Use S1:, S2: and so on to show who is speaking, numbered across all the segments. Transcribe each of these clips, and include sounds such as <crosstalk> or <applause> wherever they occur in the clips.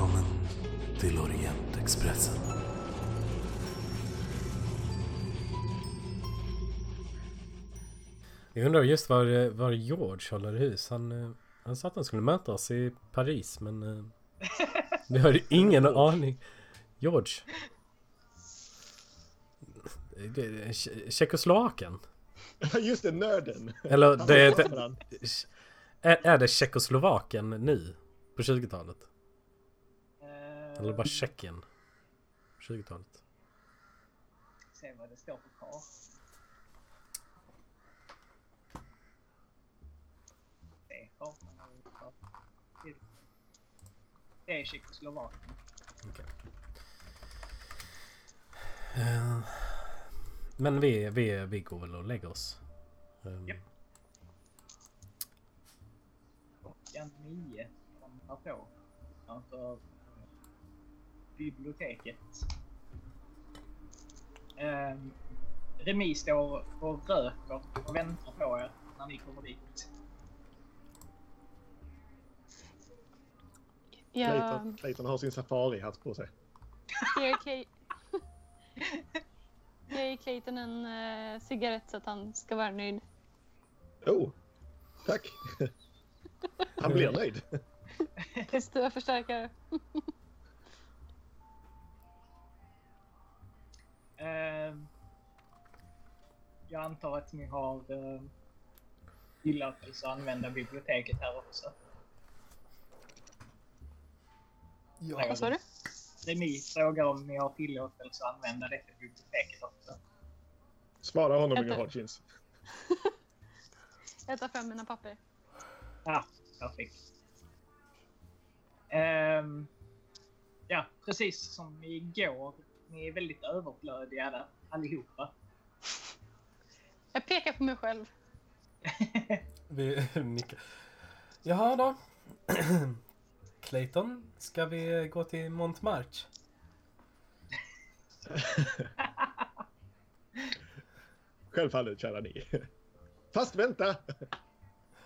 S1: Välkommen till Orientexpressen.
S2: Jag undrar just var, var George håller hus. Han, eh, han sa att han skulle möta oss i Paris men eh, vi har ingen aning. George. Det är Tje- Tjeckoslovakien. <laughs>
S3: Just det, nörden.
S2: Eller det, det, är, är det Tjeckoslovakien nu? På 20-talet? Eller bara Tjeckien? 20-talet?
S4: Se vad det står på kartan. Det är kartan. Det är Tjeckoslovakien.
S2: Okej. Eh, Men vi, vi, vi går väl och lägger oss. Um,
S4: Japp. Klockan nio kommer på. Utanför biblioteket. Um, Remi står och röker och väntar på er när ni kommer dit.
S5: Jag
S3: Clayton, Clayton har sin safarihatt på sig.
S5: ger, Clay... <laughs> jag ger Clayton en uh, cigarett så att han ska vara nöjd.
S3: Oh, tack. Han blir nöjd.
S5: Positiva förstärkare.
S4: Ehm, jag antar att ni har uh, tillåtelse att använda biblioteket här också.
S5: Vad sa du?
S4: Remi frågar om ni har tillåtelse att använda det till biblioteket också.
S3: Svara honom. Inga Hodgins. <laughs>
S5: Jag tar fram mina papper.
S4: Ja, perfekt. Ehm, ja, precis som igår. Ni är väldigt överflödiga där, allihopa. <laughs>
S5: Jag pekar på mig själv. <laughs>
S2: Vi <laughs> nickar. Jaha då. <clears throat> Clayton, ska vi gå till Montmartre?
S3: Självfallet, kära ni. Fast vänta!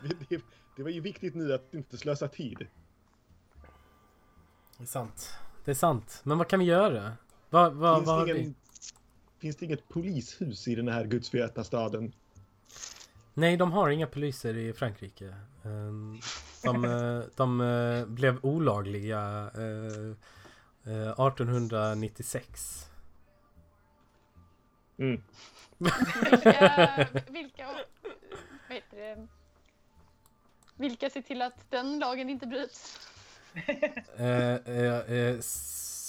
S3: Det, det, det var ju viktigt nu att inte slösa tid.
S2: Det är sant. Det är sant. Men vad kan vi göra? Vad, vad,
S3: Finns,
S2: vad har
S3: det ingen, finns det inget polishus i den här gudsförgätna staden?
S2: Nej, de har inga poliser i Frankrike. Ehm, De, eh, de eh, blev olagliga eh, eh, 1896.
S3: Mm.
S5: Vilka, <laughs> vilka, vad heter det? Vilka ser till att den lagen inte bryts?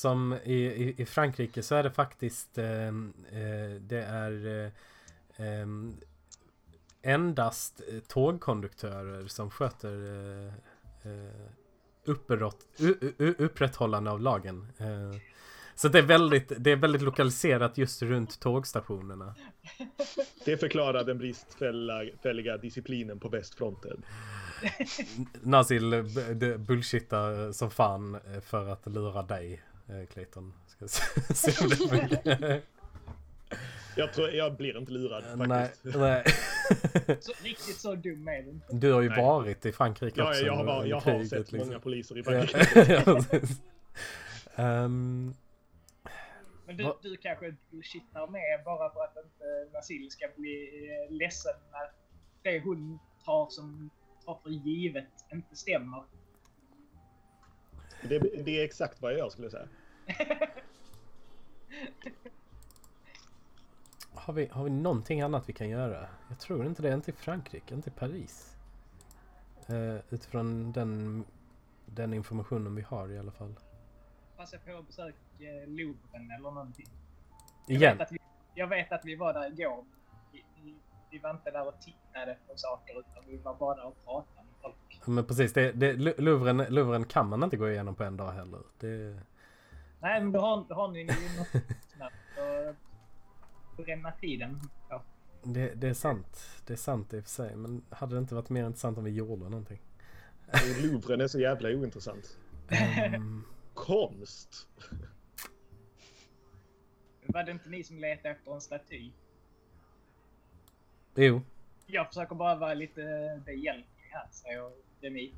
S2: Som i, i, i Frankrike så är det faktiskt ehm, eh, det är eh, ehm, endast eh, tågkonduktörer som sköter eh, eh, upprätt, upprätthållande av lagen. Så det är, väldigt, det är väldigt lokaliserat just runt tågstationerna.
S3: Det förklarar den bristfälliga disciplinen på västfronten.
S2: Nazil b- d- bullshittar som fan för att lura dig, Clayton. Ska <laughs> se- om det <laughs> funkar.
S3: Jag tror jag blir inte lurad
S2: Nej,
S3: faktiskt.
S2: nej. <laughs>
S4: Så, riktigt så dum är det inte.
S2: Du har ju
S3: Nej.
S2: varit i Frankrike
S3: Ja,
S2: också.
S3: jag har, bara, jag har
S2: kriget,
S3: sett
S2: liksom.
S3: många poliser i
S2: Ja,
S3: Frankrike.
S2: ja. Ehm,
S4: Men du, du kanske bullshittar med bara för att inte Nasil ska bli eh, ledsen när det hon tar som tar för givet inte stämmer.
S3: Det, det är exakt vad jag gör skulle jag säga. <laughs>
S2: har, vi, har vi någonting annat vi kan göra? Jag tror inte det. Inte i Frankrike, inte i Paris. Uh, utifrån den, den informationen vi har i alla fall.
S4: Passa på att besöka eh, Louvren eller någonting. Jag
S2: Igen.
S4: vet, vi, jag vet att vi var där igår. Vi, vi, vi var inte där och tittade på saker utan vi var bara där och pratade folk.
S2: Men precis, det, det, Louvren, Louvren kan man inte gå igenom på en dag heller. Det,
S4: Nej, men då har, då har ni ju något snabbt att bränna tiden på.
S2: det, det är sant. Det är sant i och för sig. Men hade det inte varit mer intressant om vi gjorde någonting?
S3: Louvren är så jävla ointressant.
S2: Ehm,
S3: Konst!
S4: Var det inte ni som letade efter en staty?
S2: jo.
S4: Jag försöker bara vara lite behjälplig här, säger Remi.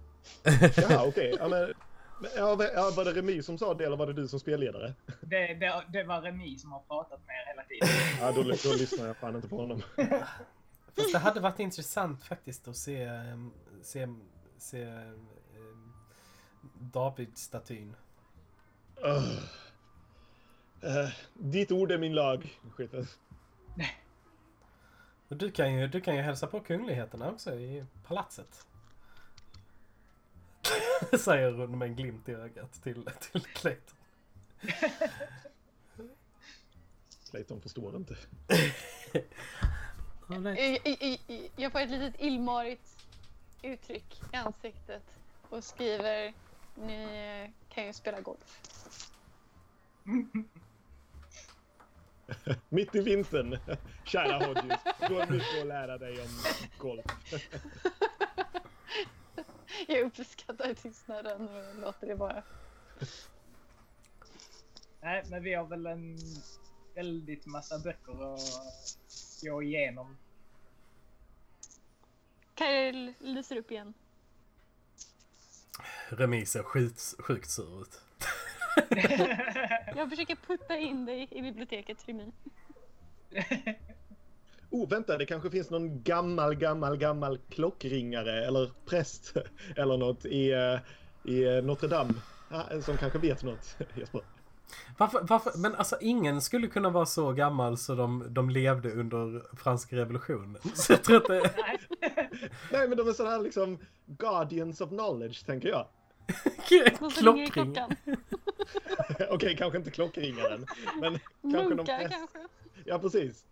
S4: <laughs>
S3: Okej. Ja, men Men, ja, va- ja, var det Remi som sa det eller var det du som spelledare? <laughs>
S4: Det, det, det var Remi som har pratat med er hela tiden. <laughs>
S3: Ja, då, då lyssnar jag fan inte på honom.
S2: Fast det hade varit intressant faktiskt att se, ehm, se, se um, David-statyn.
S3: Uh. Uh, ditt ord är min lag. Skiten.
S2: Och du kan ju, du kan ju hälsa på kungligheterna också i palatset. <laughs> Säger hon med en glimt i ögat till, till Clayton. <laughs>
S3: Clayton förstår inte. <laughs>
S5: I- i- Jag får ett litet illmarigt uttryck i ansiktet och skriver Ni kan ju spela golf. <laughs>
S3: Mitt i vintern, <laughs> kära Hodges. Gå nu att lära dig om golf. <laughs>
S5: Jag uppskattar tystnaden och låter det vara.
S4: Nej, men vi har väl en väldigt massa böcker att gå igenom.
S5: Kyle lyser upp igen.
S2: Remis ser sjukt, sjukt sur ut. <laughs>
S5: Jag försöker putta in dig i biblioteket, Remi. <laughs>
S3: Oh, vänta, det kanske finns någon gammal, gammal, gammal klockringare eller präst <laughs> eller något i, eh, i eh, Notre Dame ah, som kanske vet något. Jesper.
S2: Varför, varför, men alltså ingen skulle kunna vara så gammal så de, de levde under franska revolutionen. Så jag tror att det...
S4: Nej.
S3: Nej, men de är sådana här liksom guardians of knowledge, tänker jag.
S2: Klockring.
S5: klockan. <laughs>
S3: Okej, kanske inte klockringaren, men <laughs> kanske
S5: Munkar
S3: präst.
S5: kanske.
S3: Ja, precis.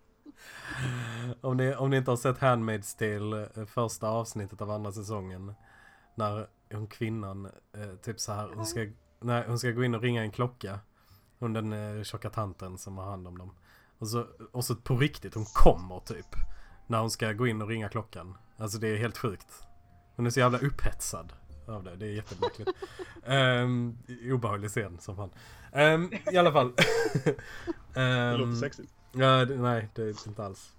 S2: Om ni, om ni inte har sett Handmaid's Tale, eh, första avsnittet av andra säsongen. När hon kvinnan, eh, typ så här, hon ska, nej, hon ska gå in och ringa en klocka. Hon den eh, tjocka tanten som har hand om dem. Och så, och så på riktigt, hon kommer typ. När hon ska gå in och ringa klockan. Alltså det är helt sjukt. Hon är så jävla upphetsad av det. Det är jättemärkligt. um, <laughs> obehaglig scen som fan. Ehm, I alla fall. <laughs>
S3: Det
S2: Ehm,
S3: låter sexigt.
S2: Ja, det, nej, det är inte alls.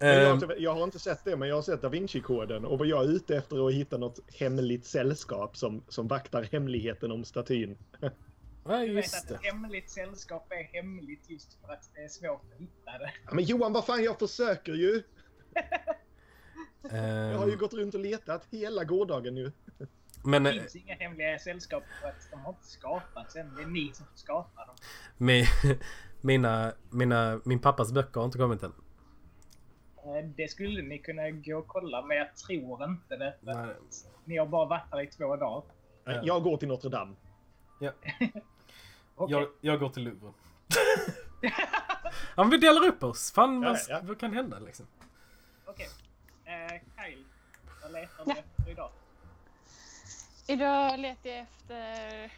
S3: Jag, har
S2: Ehm,
S3: inte- jag har inte sett det, men jag har sett Da Vinci-koden och vad jag är ute efter är att hitta något hemligt sällskap som, som vaktar hemligheten om statyn. <laughs>
S2: ja,
S4: Du vet
S2: just
S4: att ett hemligt sällskap är hemligt just för att det är svårt att hitta det.
S3: Ja, men Johan, vad fan, jag försöker ju! Jag har ju
S2: Ehm,
S3: gått runt och letat hela gårdagen ju.
S2: Men
S4: Det
S2: eh,
S4: finns inga hemliga sällskap för att de har inte skapats än. Det är ni som får skapa dem.
S2: mi, <laughs> mina, mina, min pappas böcker har inte kommit än.
S4: Eh, Det skulle ni kunna gå och kolla, men jag tror inte det. Ni har bara varit här i två dagar.
S2: Ja.
S3: Jag går till Notre Dame.
S2: Ja. <laughs>
S4: Okej.
S2: Jag, jag går till Louvre. <laughs> ja, men vi delar upp oss. Fan, vad,
S3: Ja, ja.
S2: vad kan hända liksom?
S4: Okej. Eh, Kyle, vad letar
S5: Ja.
S4: du efter idag?
S5: Idag letar jag efter...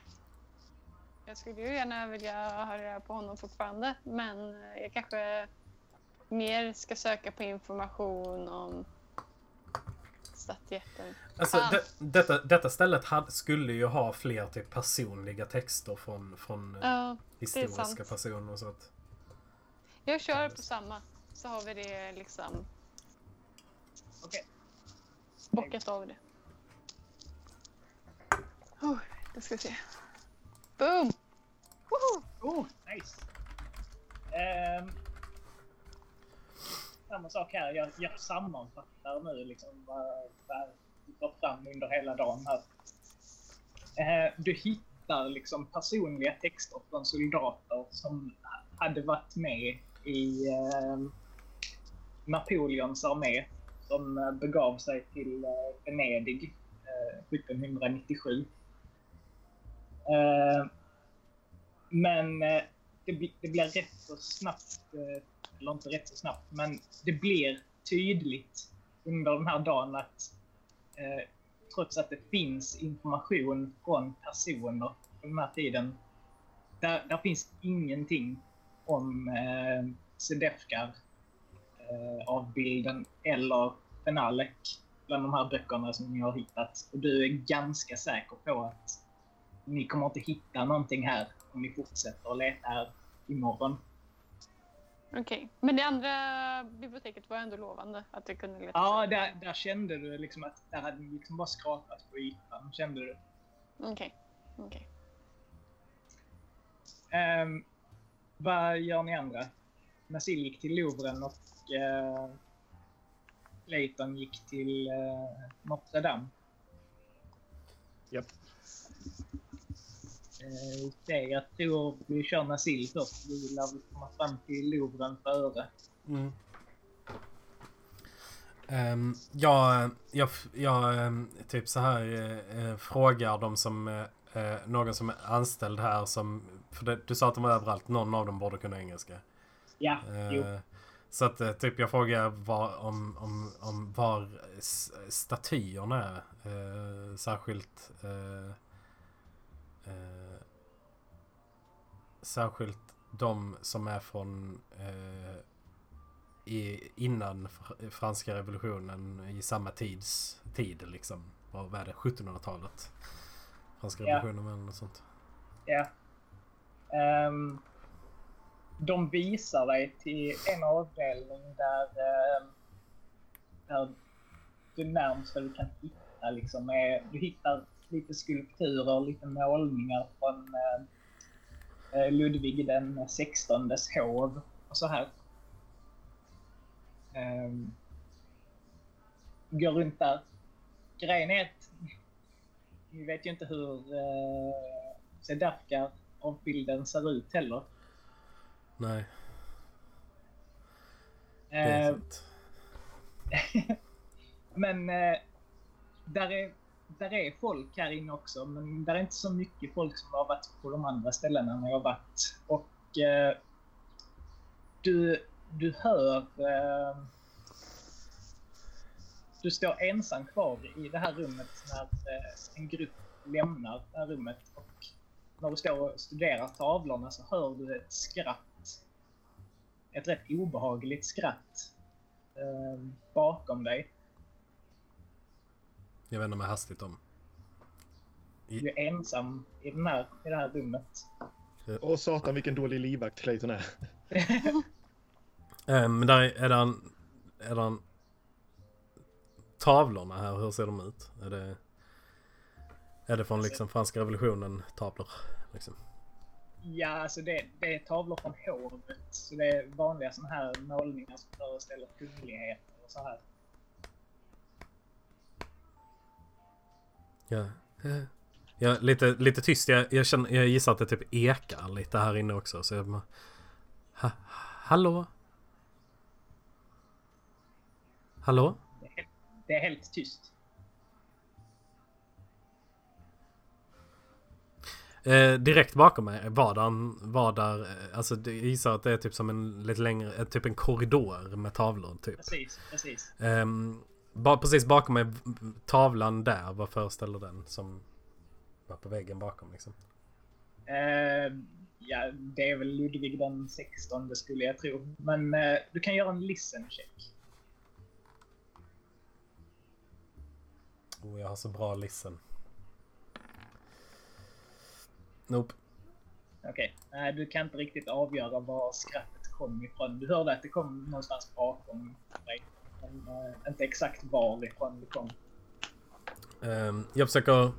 S5: Jag skulle ju gärna vilja höra på honom fortfarande, men jag kanske mer ska söka på information om statyetten.
S2: Alltså,
S5: Ah.
S2: det, detta, detta stället hade, skulle ju ha fler typ personliga texter från, från eh,
S5: Ja,
S2: historiska personer och så att...
S5: jag kör på samma, så har vi det liksom
S4: Okej.
S5: bockat av det. Oh, då ska vi se. Boom! Woho!
S4: Oh, nice! Um, samma sak här. Jag, jag sammanfattar nu liksom vad, vad du fram under hela dagen här. Uh, du hittar liksom personliga texter från soldater som hade varit med i uh, Napoleons armé som begav sig till eh, Venedig eh, 1797. Eh, men eh, det, det blir rätt så snabbt, eh, eller inte rätt så snabbt, men det blir tydligt under den här dagen att eh, trots att det finns information från personer på den här tiden, där, där finns ingenting om eh, Sedefkar eh, avbilden eller Fenalek bland de här böckerna som ni har hittat. Och du är ganska säker på att ni kommer inte hitta någonting här om ni fortsätter att leta här imorgon.
S5: Okej, men det andra biblioteket var ändå lovande att det kunde leta
S4: Ja, där, där kände du liksom att där hade ni liksom bara skrapat på ytan, kände du.
S5: Okej. Okej.
S4: Ehm, vad gör ni andra? Nasil gick till Louvren och uh, Clayton gick till uh, Notre Dame.
S3: Japp.
S4: Uh, jag tror vi kör Nasil först. Vi vill väl komma fram till Louvren före.
S2: Mm. Ehm, jag, jag, jag ehm, typ så här eh, eh, frågar de som eh, eh, någon som är anställd här som för det, du sa att de var överallt. Någon av dem borde kunna engelska.
S4: Ja, jo.
S2: Eh, så att eh, typ jag frågar var, om, om, om var statyerna är. Eh, särskilt eh, Särskilt de som är från eh, i, innan fr- franska revolutionen i samma tids tid liksom. Vad vad är det? 1700-talet? Franska
S4: Ja.
S2: revolutionen eller något sånt.
S4: Ja. Ehm, de visar dig till en avdelning där, ehm, där det närmsta du kan hitta liksom är, du hittar lite skulpturer, lite målningar från eh, eh, Ludvig den sextondes hov och så här. Um, går runt där. Grejen är att vi vet ju inte hur uh, Sedafka avbilden ser ut heller.
S2: Nej, det är
S4: Eh,
S2: sant. <laughs>
S4: men eh, där, är, där är folk här inne också, men där är inte så mycket folk som har varit på de andra ställena när jag har varit. Och eh, du, du hör... Eh, du står ensam kvar i det här rummet när eh, en grupp lämnar det här rummet. Och när du står och studerar tavlorna så hör du ett skratt. Ett rätt obehagligt skratt eh, bakom dig.
S2: Jag vänder mig hastigt om.
S4: Du är ensam i, den här, i det här rummet.
S3: Åh satan vilken dålig livvakt Clayton är. <laughs>
S2: Eh, Men där är, är det en, är det en tavlorna här, hur ser de ut? Är det, är det från liksom franska revolutionen tavlor? Liksom?
S4: Ja, alltså det, det är tavlor från hovet. Så det är vanliga såna här målningar som föreställer kungligheter och så här.
S2: Ja, ja. lite, lite tyst. Jag, jag, känner, jag gissar att det typ ekar lite här inne också. Så jag bara, ha, hallå? Hallå?
S4: Det är, helt- tyst.
S2: Eh, direkt bakom mig var där, var där eh, alltså det- jag gissar att det är typ som en lite längre, eh, typ en korridor med tavlor typ.
S4: Precis, precis.
S2: Ehm, ba, precis bakom mig, tavlan där, vad föreställer den som var på väggen bakom liksom?
S4: Eh, ja, det är väl Ludvig den 16 skulle jag tro. Men eh, du kan göra en listen check.
S2: Oh, jag har så bra listen. Nope.
S4: Okej, nej du kan inte riktigt avgöra var skrattet kom ifrån. Du hörde att det kom någonstans bakom dig. Men eh, inte exakt varifrån det kom.
S2: Ehm, jag försöker...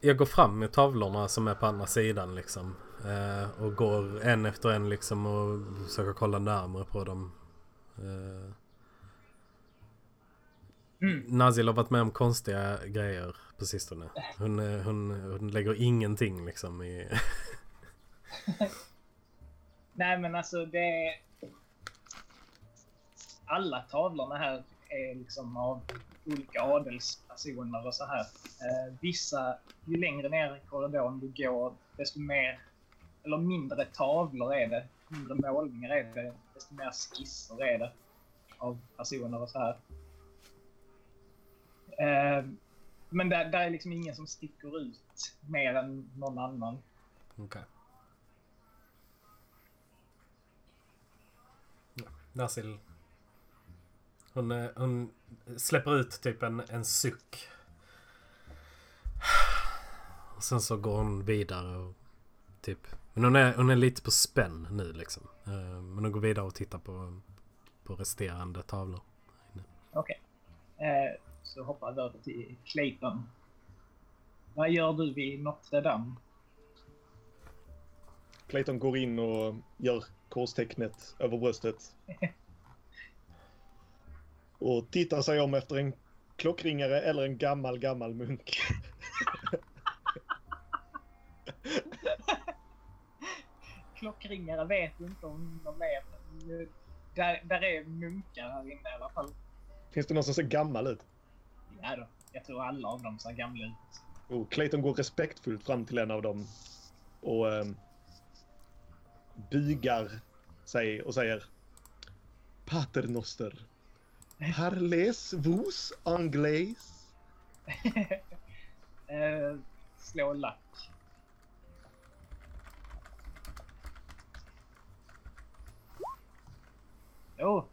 S2: Jag går fram med tavlorna som är på andra sidan liksom. Eh, och går en efter en liksom och försöker kolla närmare på dem. Uh,
S4: Mm.
S2: Nazil har varit med om konstiga grejer på sistone. Hon, eh, hon, hon lägger ingenting liksom i... <laughs>
S4: Nej men alltså det. Alla tavlorna här är liksom av olika adelspersoner och så här. Eh, vissa, ju längre ner i korridoren du går, desto mer, eller mindre tavlor är det. Mindre målningar är det, desto mer skisser är det. Av personer och så här. Eh, men där, där är liksom ingen som sticker ut mer än någon annan.
S2: Okej. Ja, hon, eh, hon släpper ut typ en, en suck. Och sen så går hon vidare och typ... Men hon är, hon är lite på spänn nu liksom. Eh, Men hon går vidare och tittar på, på resterande tavlor.
S4: Okej. Eh, så hoppar vi över till Clayton. Vad gör du vid Notre Dame?
S3: Clayton går in och gör korstecknet över bröstet. <laughs> Och tittar sig om efter en klockringare eller en gammal, gammal munk. <laughs>
S4: Klockringare vet inte om de men Där, där är munkar här inne i alla fall.
S3: Finns det någon som ser gammal ut?
S4: Ja då, jag tror alla av dem ser gamla ut.
S3: Och Clayton går respektfullt fram till en av dem och um, bugar sig och säger Pater Parles vos anglais? <laughs>
S4: eh, slå lack. Jo.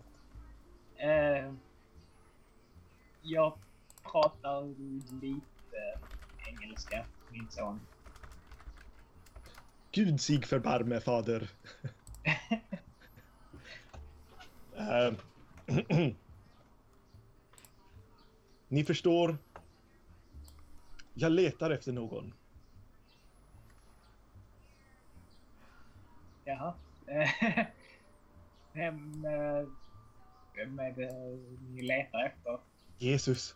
S4: Eh, jag pratar lite engelska, min son.
S3: Gud sig förbarme fader. <laughs> Ehm, <clears throat> Ni förstår. Jag letar efter någon.
S4: Jaha. <laughs> Vem, eh, vem är det ni letar efter?
S3: Jesus.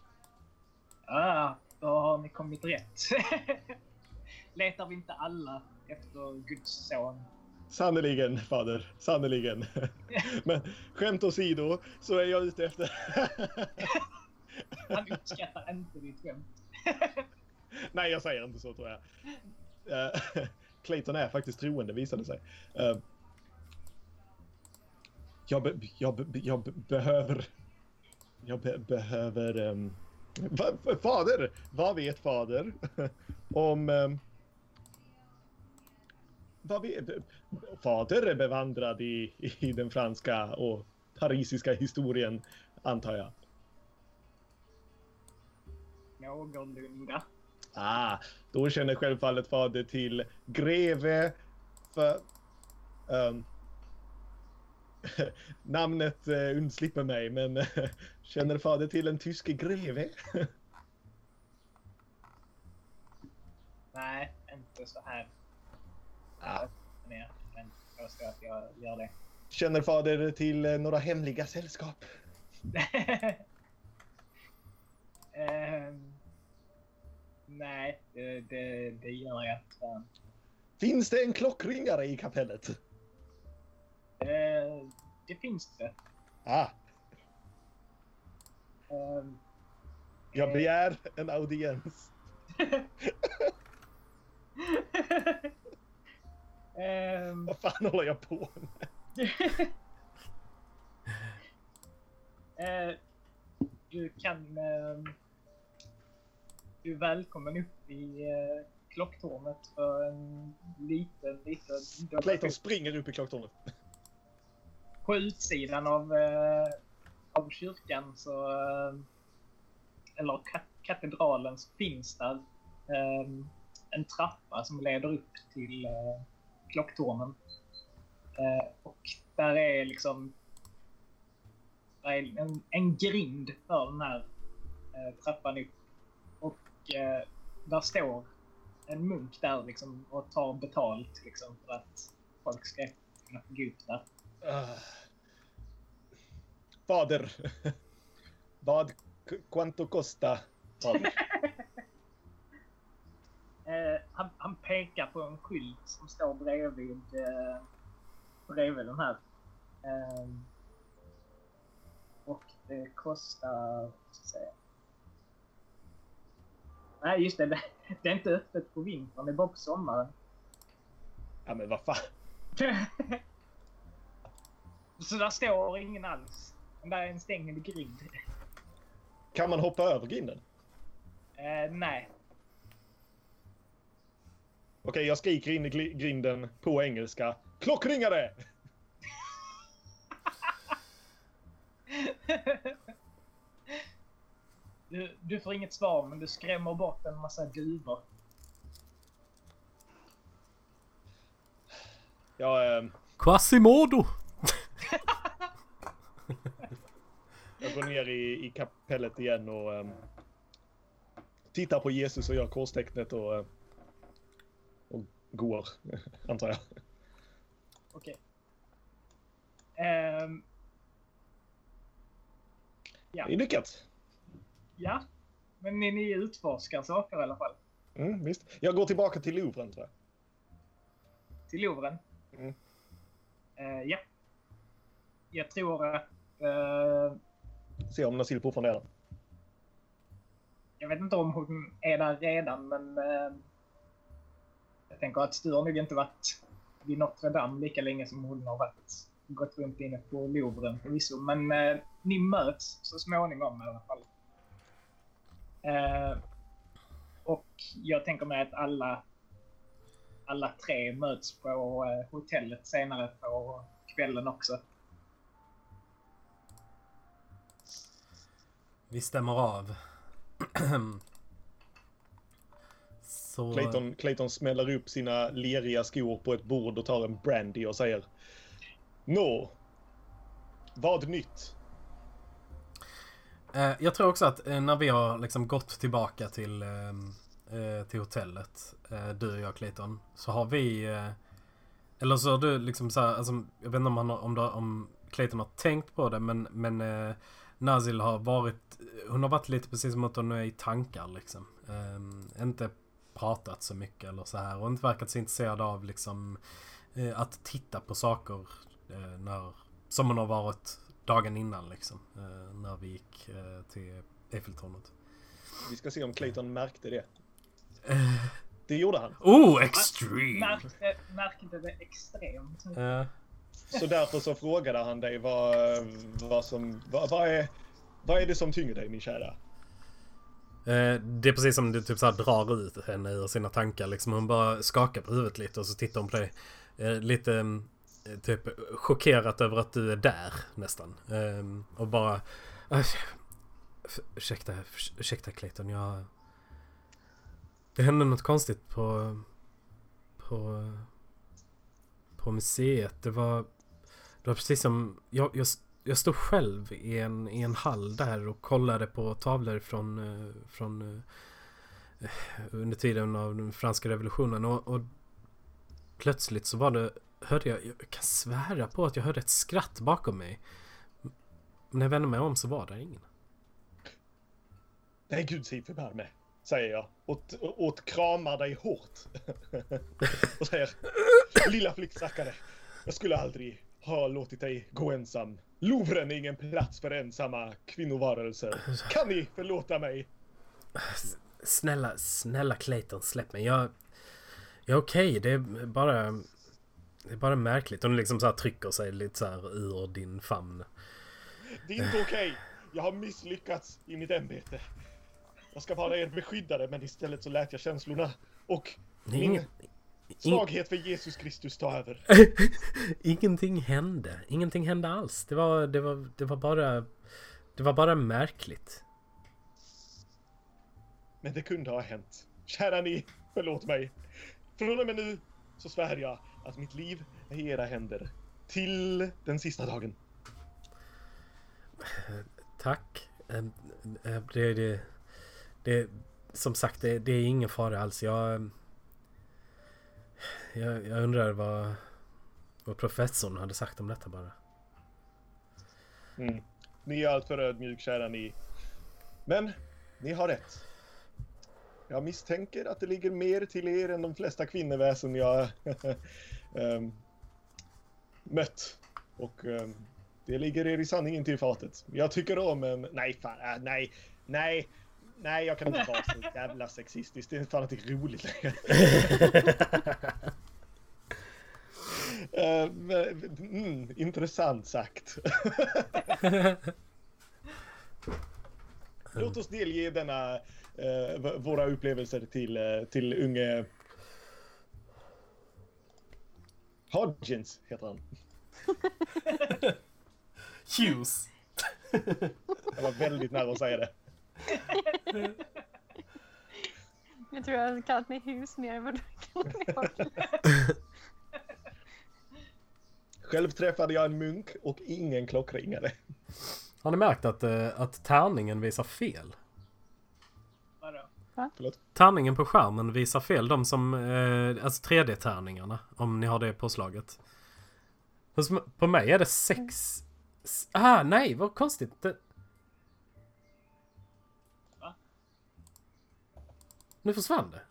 S4: Ah, då har ni kommit rätt. <laughs> Letar vi inte alla efter Guds son?
S3: Sannerligen fader, sannerligen. <laughs> Men skämt åsido så är jag ute efter...
S4: Han uppskattar inte ditt skämt. <laughs>
S3: Nej, jag säger inte så tror jag. Eh, <laughs> Clayton är faktiskt troende visade sig. Eh, jag, be, jag, be, jag be, behöver... Jag be, behöver... Um, va, fader! Vad vet fader <laughs> om... Um, vad vet, fader är bevandrad i, i den franska och parisiska historien, antar jag.
S4: Någorlunda.
S3: Ah, då känner självfallet fader till greve för... Um, <laughs> namnet uh, undslipper mig, men <laughs> känner fader till en tysk greve? <laughs>
S4: Nej, inte så här.
S3: ah.
S4: ner. Men jag ska att jag gör det.
S3: Känner fader till uh, några hemliga sällskap?
S4: Ehm, nej, det, det, det gör jag inte.
S3: Finns det en klockringare i kapellet?
S4: Eh, det finns det.
S3: Ah,
S4: Ehm,
S3: jag begär en audiens. <laughs>
S4: Ehm,
S3: Vad fan håller jag på med? <laughs>
S4: eh, du kan... du är välkommen upp i eh, klocktornet för en liten, liten...
S3: Clayton springer upp i klocktornet.
S4: På utsidan av, eh, av kyrkan så... Eh, eller ka- katedralen så finns där eh, en trappa som leder upp till eh, klocktornen. Eh, och där är liksom där är en, en grind för den här trappan upp. Och eh, där står en munk där liksom och tar betalt liksom för att folk ska kunna gå upp där.
S3: Ah. Fader. <laughs> Vad quanto costa? Fader. <laughs>
S4: Eh, han, han pekar på en skylt som står bredvid, eh, bredvid den här. Eh, och det kostar... Ska säga. Nej, just det, det. Är inte öppet på vintern, det är bara på sommaren.
S3: Ja men vad fan. <laughs>
S4: Så där står ingen alls. Där är en stängd grind.
S3: Kan man hoppa över grinden?
S4: Eh, nej.
S3: Okej, jag skriker in i grinden på engelska. Klockringare! <laughs>
S4: Du, du får inget svar, men du skrämmer bort en massa duvor.
S3: Jag, eh,
S2: Quasimodo! <laughs>
S3: jag går ner i, i kapellet igen och eh, tittar på Jesus och gör korstecknet och, eh, och går, <laughs> antar jag.
S4: Okej. Ehm,
S3: Det är lyckat.
S4: Ja, men ni, ni utforskar saker i alla fall.
S3: Mm, visst. Jag går tillbaka till Louvren tror jag.
S4: Till Louvren.
S3: Mm.
S4: Eh, ja. Jag tror att... eh,
S3: Se om Nasil fortfarande är där.
S4: jag vet inte om hon är där redan, men... eh, jag tänker att har nog inte varit vid Notre Dame lika länge som hon har varit. Gått runt inne på Louvren förvisso. Men eh, ni möts så småningom i alla fall. Eh, och jag tänker mig att alla, alla tre möts på eh, hotellet senare på kvällen också.
S2: Vi stämmer av. <clears throat> Så...
S3: Clayton, Clayton smäller upp sina leriga skor på ett bord och tar en brandy och säger Nå, vad nytt?
S2: Eh, jag tror också att eh, när vi har liksom gått tillbaka till, ehm, eh, till hotellet, eh, du och jag Clayton, så har vi... Eh, eller så har du liksom så här, alltså, jag vet inte om, han har, om, du, om Clayton har tänkt på det, men, men eh, Nazil har varit... Hon har varit lite precis som att hon är i tankar liksom. Ehm, inte pratat så mycket eller så här och inte verkat så intresserad av liksom eh, att titta på saker eh, när, som hon har varit dagen innan liksom. Eh, när vi gick eh, till Eiffeltornet.
S3: Vi ska se om Clayton märkte det. Det gjorde han.
S2: Oh, extreme!
S4: Märkte, märkte det extremt.
S2: Eh,
S3: Så därför så frågade han dig vad, vad som... Vad, vad, är, vad är det som tynger dig min kära?
S2: eh, det är precis som du typ så här drar ut henne ur sina tankar liksom. Hon bara skakar på huvudet lite och så tittar hon på dig. Eh, lite eh, typ chockerat över att du är där nästan. Eh, och bara... Uh, ursäkta, ursäkta Clayton, jag... Det hände något konstigt på... På... På museet. Det var... Det var precis som... Jag, jag, jag stod själv i en, i en hall där och kollade på tavlor från... Eh, från... Eh, under tiden av den franska revolutionen och, och Plötsligt så var det... Hörde jag... Jag kan svära på att jag hörde ett skratt bakom mig. Men när jag vände mig om så var det ingen.
S3: Nej, Gud sig förbarme, säger jag. Och, och, och kramar dig hårt. <laughs> och säger Lilla flickstackare, jag skulle aldrig ha låtit dig gå ensam. Louvren är ingen plats för ensamma kvinnovarelser. Kan ni förlåta mig?
S2: Snälla, snälla Clayton, släpp mig. Jag, jag är okej, det är bara... Det är bara märkligt. Hon liksom så här trycker sig lite så här ur din famn.
S3: Det är inte okej. Jag har misslyckats i mitt ämbete. Jag ska vara er beskyddare, men istället så lät jag känslorna och min
S2: Ingen,
S3: svaghet för Jesus Kristus ta över. <laughs>
S2: ingenting hände. Ingenting hände alls. Det var, det var, det var bara... Det var bara märkligt.
S3: Men det kunde ha hänt. Kära ni, förlåt mig. Från och med nu så svär jag att mitt liv är i era händer. Till den sista dagen.
S2: Tack. Eh, eh, Det, det, det, som sagt, det, det är ingen fara alls. Jag, jag, jag undrar vad, vad professorn hade sagt om detta bara.
S3: Mm. Ni är alltför ödmjuk, kära ni. Men, ni har rätt. Jag misstänker att det ligger mer till er än de flesta kvinnoväsen jag <laughs> ehm, mött. Och ehm, det ligger er i sanningen till fatet. Jag tycker om en... Nej, fan, äh, nej, nej, nej, jag kan inte vara så jävla sexistisk. Det är fan inte roligt längre. <laughs> Eh, men, mm, intressant sagt. <laughs> Låt oss delge denna, eh, v- våra upplevelser till, eh, till unge... Hodgins heter han. <laughs>
S2: Hughes!
S3: Jag var väldigt nära att säga det. <laughs>
S5: Jag tror jag hade kallat mig hus mer än vad du kallar mig Håkan. <laughs>
S3: Själv träffade jag en munk och ingen klockringare.
S2: Har ni märkt att, eh, att tärningen visar fel?
S3: Förlåt.
S2: Tärningen på skärmen visar fel. De som, eh, alltså 3D-tärningarna. Om ni har det påslaget. Hos, på mig är det sex... Ah, nej, vad konstigt. Det...
S4: Va?
S2: Nu försvann det.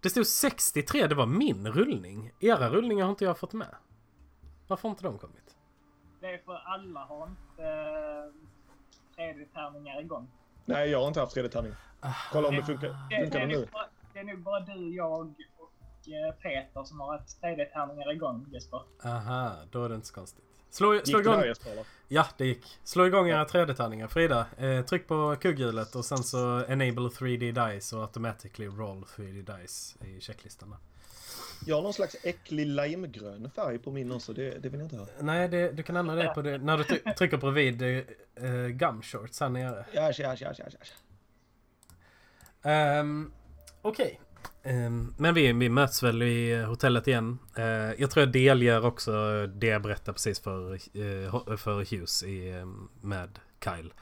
S2: Det stod 63, det var min rullning. Era rullningar har inte jag fått med. Varför har inte de kommit?
S4: Det är för alla har inte eh, 3D-tärningar igång.
S3: Nej, jag har inte haft 3D-tärning. Kolla om det funkar.
S4: Det,
S3: Funkar
S4: är
S3: det nu?
S4: bara, det är nog bara du, jag och eh, Peter som har haft 3D-tärningar igång Jesper.
S2: Aha, då är det inte så konstigt. Slå, slå igång...
S3: där Jesper?
S2: Ja, det gick. Slå igång era 3D-tärningar. Frida, eh, tryck på kugghjulet och sen så enable 3D dice och automatically roll 3D dice i checklistan. där.
S3: Jag har någon slags äcklig limegrön färg på min också. Det, det vill jag inte ha.
S2: Nej, det, du kan ändra det på det när du trycker bredvid eh, eh, gumshorts här nere.
S3: Äsch, äsch, äsch, äsch, äsch.
S2: Um, Okej. Ehm, men vi, vi möts väl i hotellet igen. Eh, jag tror jag delger också det jag berättade precis för, eh, ho- för Hughes i, eh, med Kyle.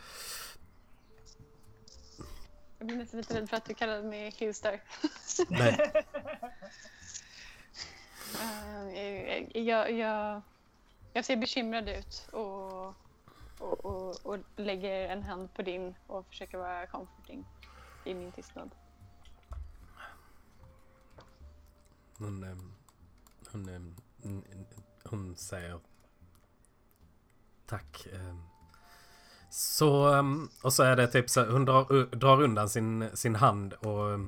S5: Jag blir nästan lite rädd för att du kallade mig Hughes där.
S2: Nej. <laughs>
S5: Eh, eh, jag, jag, jag ser bekymrad ut och, och, och, och lägger en hand på din och försöker vara comforting i min tystnad.
S2: Hon, eh, hon, hon säger tack. Så, och så är det typ så hon drar, drar undan sin, sin hand och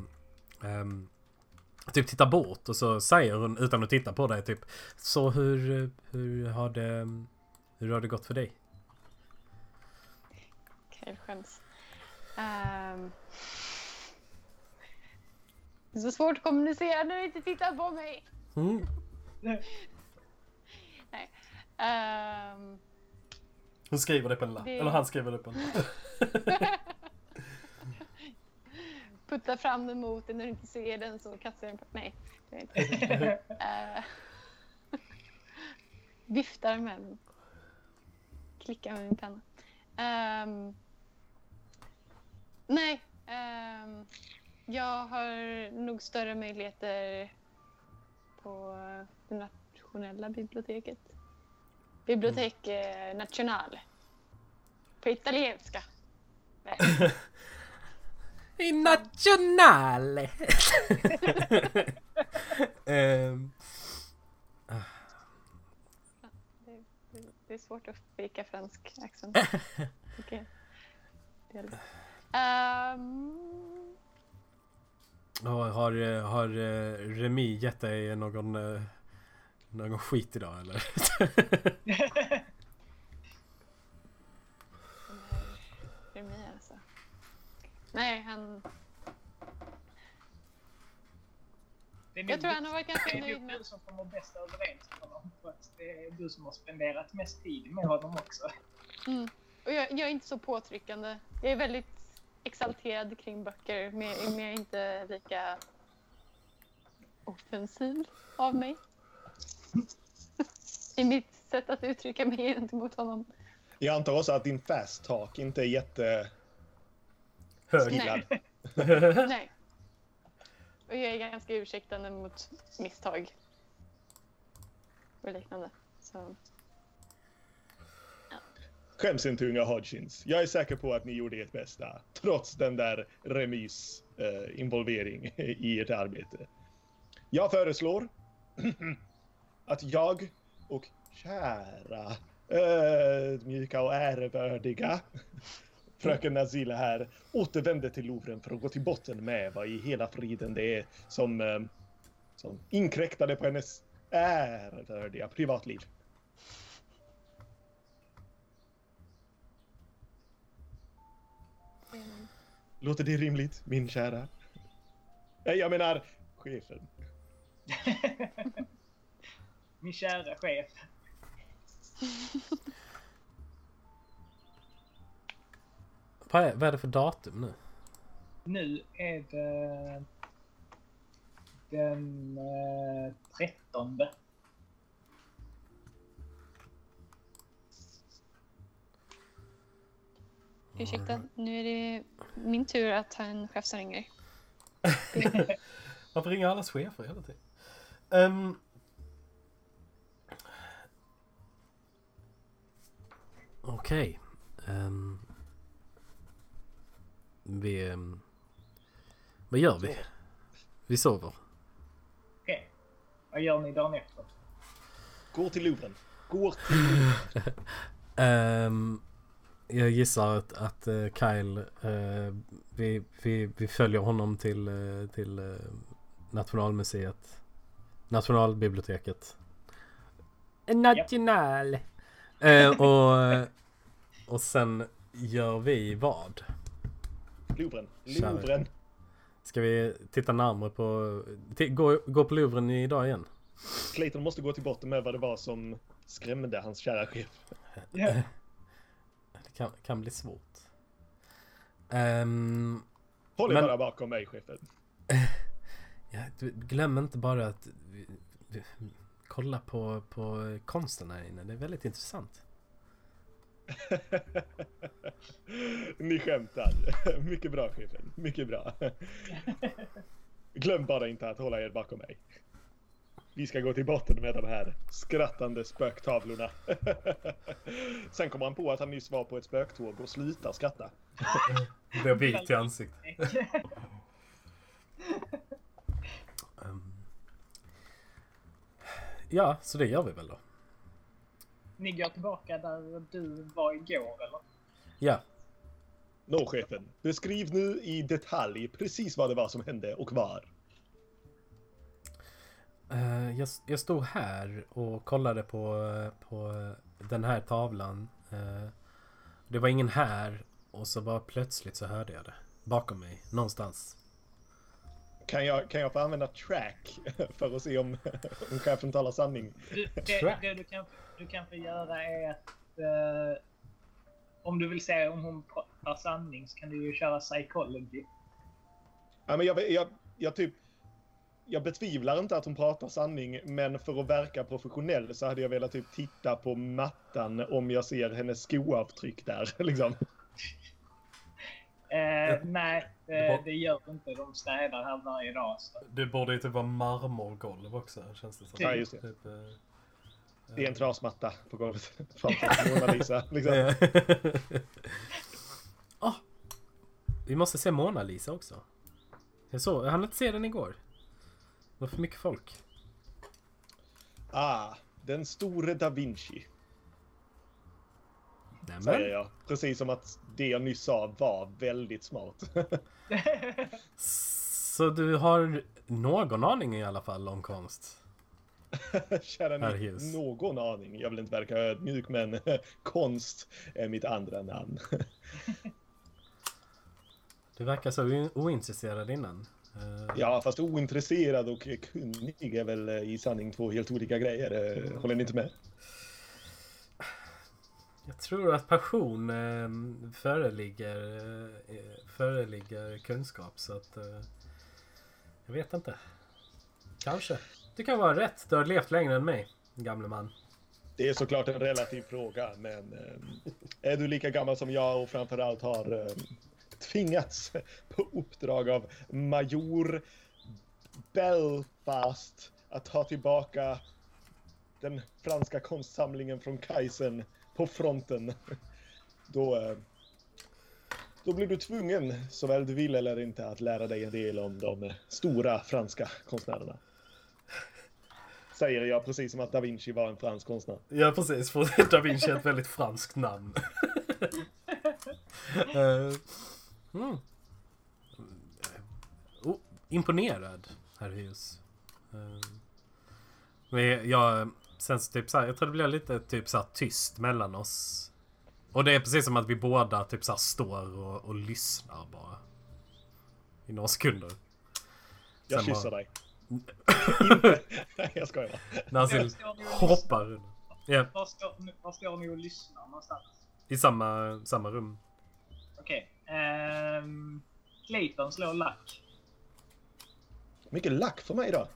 S2: typ tittar bort och så säger hon utan att titta på dig typ Så hur, hur har det, hur har det gått för dig?
S5: Kyle skäms. Ehm. det är så svårt att kommunicera när du inte tittar på mig.
S2: Mm.
S5: Ehm,
S2: Hon skriver det på en lapp,
S5: Det-
S2: eller han skriver det på en lapp. <laughs>
S5: putta fram den mot dig när du inte ser den så kastar jag den på... Nej, det är inte. <laughs> Eh, viftar med den. Klickar med min penna. Ehm, nej, ehm, jag har nog större möjligheter på det nationella biblioteket. Bibliotek eh, National. På italienska. Nej. <laughs>
S2: I nationale! <laughs> Ehm,
S5: Det är svårt att fejka fransk accent. <laughs> Delvis. Ehm,
S2: har, har, har eh, Remi gett dig någon, eh, någon skit idag eller? <laughs>
S5: Nej, han...
S4: Det är
S5: Jag tror han har varit
S4: det
S5: ganska
S4: är
S5: nöjd med...
S4: du som kommer bäst överens med honom. För att det är du som har spenderat mest tid med honom också.
S5: Mm. Och jag, jag är inte så påtryckande. Jag är väldigt exalterad kring böcker, men jag är inte lika offensiv av mig. <laughs> I mitt sätt att uttrycka mig gentemot honom.
S3: Jag antar också att din fast talk inte är jätte...
S2: Hög.
S3: Gillad. <laughs>
S5: Nej. Och jag är ganska ursäktande mot misstag. Och liknande. Så.
S3: Skäms inte unga Hodgins. Jag är säker på att ni gjorde ert bästa. Trots den där remis eh, involvering i ert arbete. Jag föreslår <clears throat> att jag och kära ödmjuka och ärevördiga fröken Nazila här återvänder till Louvren för att gå till botten med vad i hela friden det är som, eh, som inkräktade på hennes ärevördiga privatliv.
S5: mm.
S3: Låter det rimligt, min kära? Nej, jag menar chefen. <laughs>
S4: Min kära chef. <laughs>
S2: Vad är, vad är det för datum nu?
S4: Nu är det den eh, 13.
S5: Ursäkta, nu är det min tur att ha en chef som ringer. <laughs>
S2: Varför ringer allas chefer hela tiden? Um, Okej. ehm, vi... ehm, vad gör vi? Vi sover.
S4: Okej. Vad gör ni dagen efter?
S3: Går till Louvren. Går till Louvren. <laughs>
S2: Ehm, jag gissar att, att eh, Kyle, eh, vi, vi, vi följer honom till, eh, till eh, Nationalmuseet. Nationalbiblioteket. National! Eh, och, och sen gör vi vad?
S3: Louvren. Louvren.
S2: Ska vi titta närmare på... Gå, gå på Louvren idag igen?
S3: Clayton måste gå till botten med vad det var som skrämde hans kära chef.
S4: Ja.
S2: Det kan, kan bli svårt. Ehm,
S3: Håll er
S2: Men-
S3: bara bakom mig, chefen. <laughs>
S2: ja, du, glöm inte bara att vi, vi, kolla på, på konsten här inne. Det är väldigt intressant. <laughs>
S3: Ni skämtar. Mycket bra, chefen. Mycket bra. Glöm bara inte att hålla er bakom mig. Vi ska gå till botten med de här skrattande spöktavlorna. <laughs> Sen kommer han på att han nyss var på ett spöktåg och slutar skratta. <laughs>
S2: Det blir vit i ansiktet. Ehm. ja, så det gör vi väl då.
S4: Ni går tillbaka där du var igår eller?
S2: Ja,
S3: Nå, chefen. Beskriv nu i detalj precis vad det var som hände och var.
S2: Eh, jag, jag stod här och kollade på, på den här tavlan. Eh, det var ingen här och så bara plötsligt så hörde jag det. Bakom mig, någonstans.
S3: Kan jag, kan jag få använda track <laughs> för att se om, om chefen talar sanning?
S4: Du, det,
S2: Track.
S4: det du, kan, du kan få göra är att eh, om du vill se om hon pratar sanning så kan du ju köra psychology.
S3: Ja, men jag, jag, jag typ... Jag betvivlar inte att hon pratar sanning, men för att verka professionell så hade jag velat typ titta på mattan om jag ser hennes skoavtryck där. <laughs> Liksom.
S4: Eh, nej,
S2: Det
S4: det, det gör inte. De städar här varje dag. Så.
S2: Det borde ju typ vara marmorgolv också, känns det som.
S3: Ja, just det.
S2: Typ, eh,
S3: Det är en trasmatta på golvet <laughs> Mona Lisa. Liksom.
S2: Ah, <laughs> vi måste se Mona Lisa också. Jag, såg, jag hann inte se den igår. Det var för mycket folk.
S3: Ah, den store da Vinci,
S2: Nämen.
S3: säger jag. Precis som att det jag nyss sa var väldigt smart. <laughs>
S2: Så du har någon aning i alla fall om konst? <laughs>
S3: Kära ni, någon aning. Jag vill inte verka ödmjuk, men <laughs> konst är mitt andra namn. <laughs>
S2: Du verkar så ointresserad innan. Eh,
S3: Ja, fast ointresserad och kunnig är väl eh, i sanning två helt olika grejer. Eh, Håller ni inte med?
S2: Jag tror att passion eh, föreligger, eh, föreligger kunskap så att... Eh, jag vet inte. Kanske. Du kan vara rätt. Du har levt längre än mig, gamle man.
S3: Det är såklart en relativ fråga, men eh, är du lika gammal som jag och framförallt har eh, tvingats på uppdrag av major Belfast att ta tillbaka den franska konstsamlingen från Kaizen på fronten. Då, eh, då blir du tvungen, såväl du vill eller inte, att lära dig en del om de stora franska konstnärerna. Säger jag precis som att da Vinci var en fransk konstnär.
S2: Ja precis, för <laughs> Da Vinci är ett väldigt franskt namn. <laughs> Mm. oh, imponerad, herr Hughes. Eh, men jag, sen så typ så här, jag tror det blir lite typ så här tyst mellan oss. Och det är precis som att vi båda typ så här står och, och lyssnar bara. I några sekunder.
S3: Jag
S2: Sen
S3: kysser
S2: bara-
S3: dig. Inte. <laughs> Nej, jag skojar bara.
S4: Och
S2: hoppar. Ja,
S4: Var står, var står ni och lyssnar någonstans?
S2: i samma, samma rum.
S4: Okej. ehm, Clayton slår lack.
S3: Mycket lack för mig då.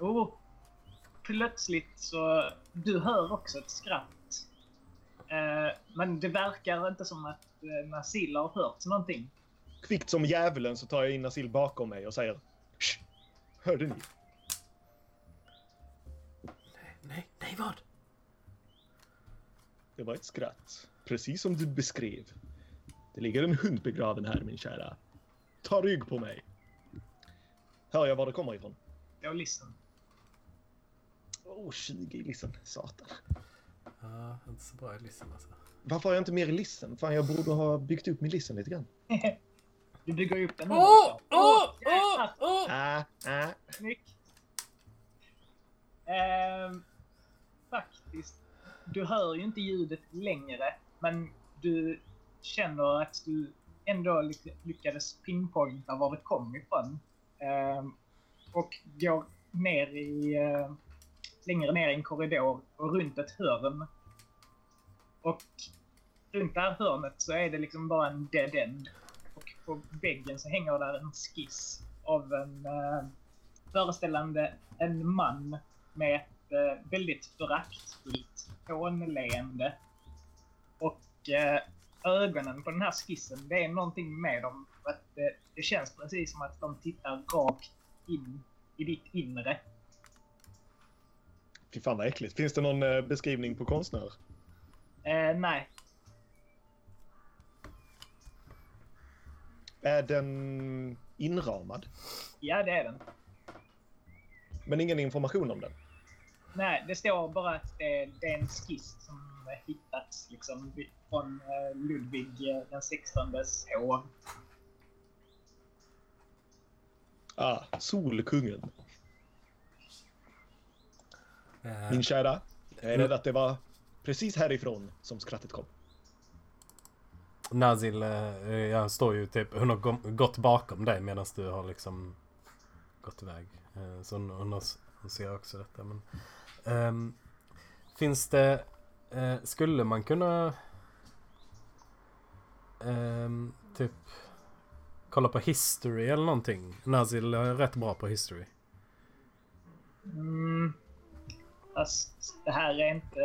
S4: Oh, plötsligt så... Du hör också ett skratt. Eh, men det verkar inte som att uh, Nasil har hört någonting.
S3: Kvickt som djävulen så tar jag in Nasil bakom mig och säger Shh! Hörde ni?
S2: Nej, nej vad?
S3: Det var ett skratt. Precis som du beskrev. Det ligger en hund begraven här min kära. Ta rygg på mig. Hör jag var det kommer ifrån?
S4: Jag listen.
S3: Åh, oh, 20 i listen. Satan.
S2: Ja, inte så bra i listen alltså.
S3: Varför har jag inte mer i listen? Fan, jag borde ha byggt upp min listen lite grann. <laughs>
S4: Du bygger upp den nu
S2: Åh!
S4: också.
S2: Åh! Åh! Åh!
S3: Ah, ah.
S4: Snyggt. Ehm, faktiskt, du hör ju inte ljudet längre, men du känner att du ändå ly- lyckades pinpointa var det kom ifrån. Ehm, och går ner i, eh, längre ner i en korridor och runt ett hörn. Och runt det här hörnet så är det liksom bara en dead end. På väggen så hänger där en skiss av en eh, föreställande en man med ett eh, väldigt föraktfullt hånleende. Och eh, ögonen på den här skissen, det är någonting med dem. Att det, det känns precis som att de tittar rakt in i ditt inre.
S3: Fy fan vad äckligt. Finns det någon eh, beskrivning på konstnär?
S4: Eh, nej,
S3: Är den inramad?
S4: ja det är den.
S3: Men ingen information om den?
S4: Nej, det står bara att det, det är en skiss som hittats liksom från eh, Ludvig eh, den 16:s hov.
S3: Ah, Solkungen.
S2: Eh,
S3: Min kära, jag är rädd att det var precis härifrån som skrattet kom.
S2: Nazil, eh, jag står ju typ, hon har gått bakom dig medan du har liksom gått iväg. Eh, så hon, hon, har, hon ser också detta. Men, um, finns det, uh, skulle man kunna um, typ kolla på history eller någonting? Nazil är rätt bra på history.
S4: Mm. Fast det här är inte...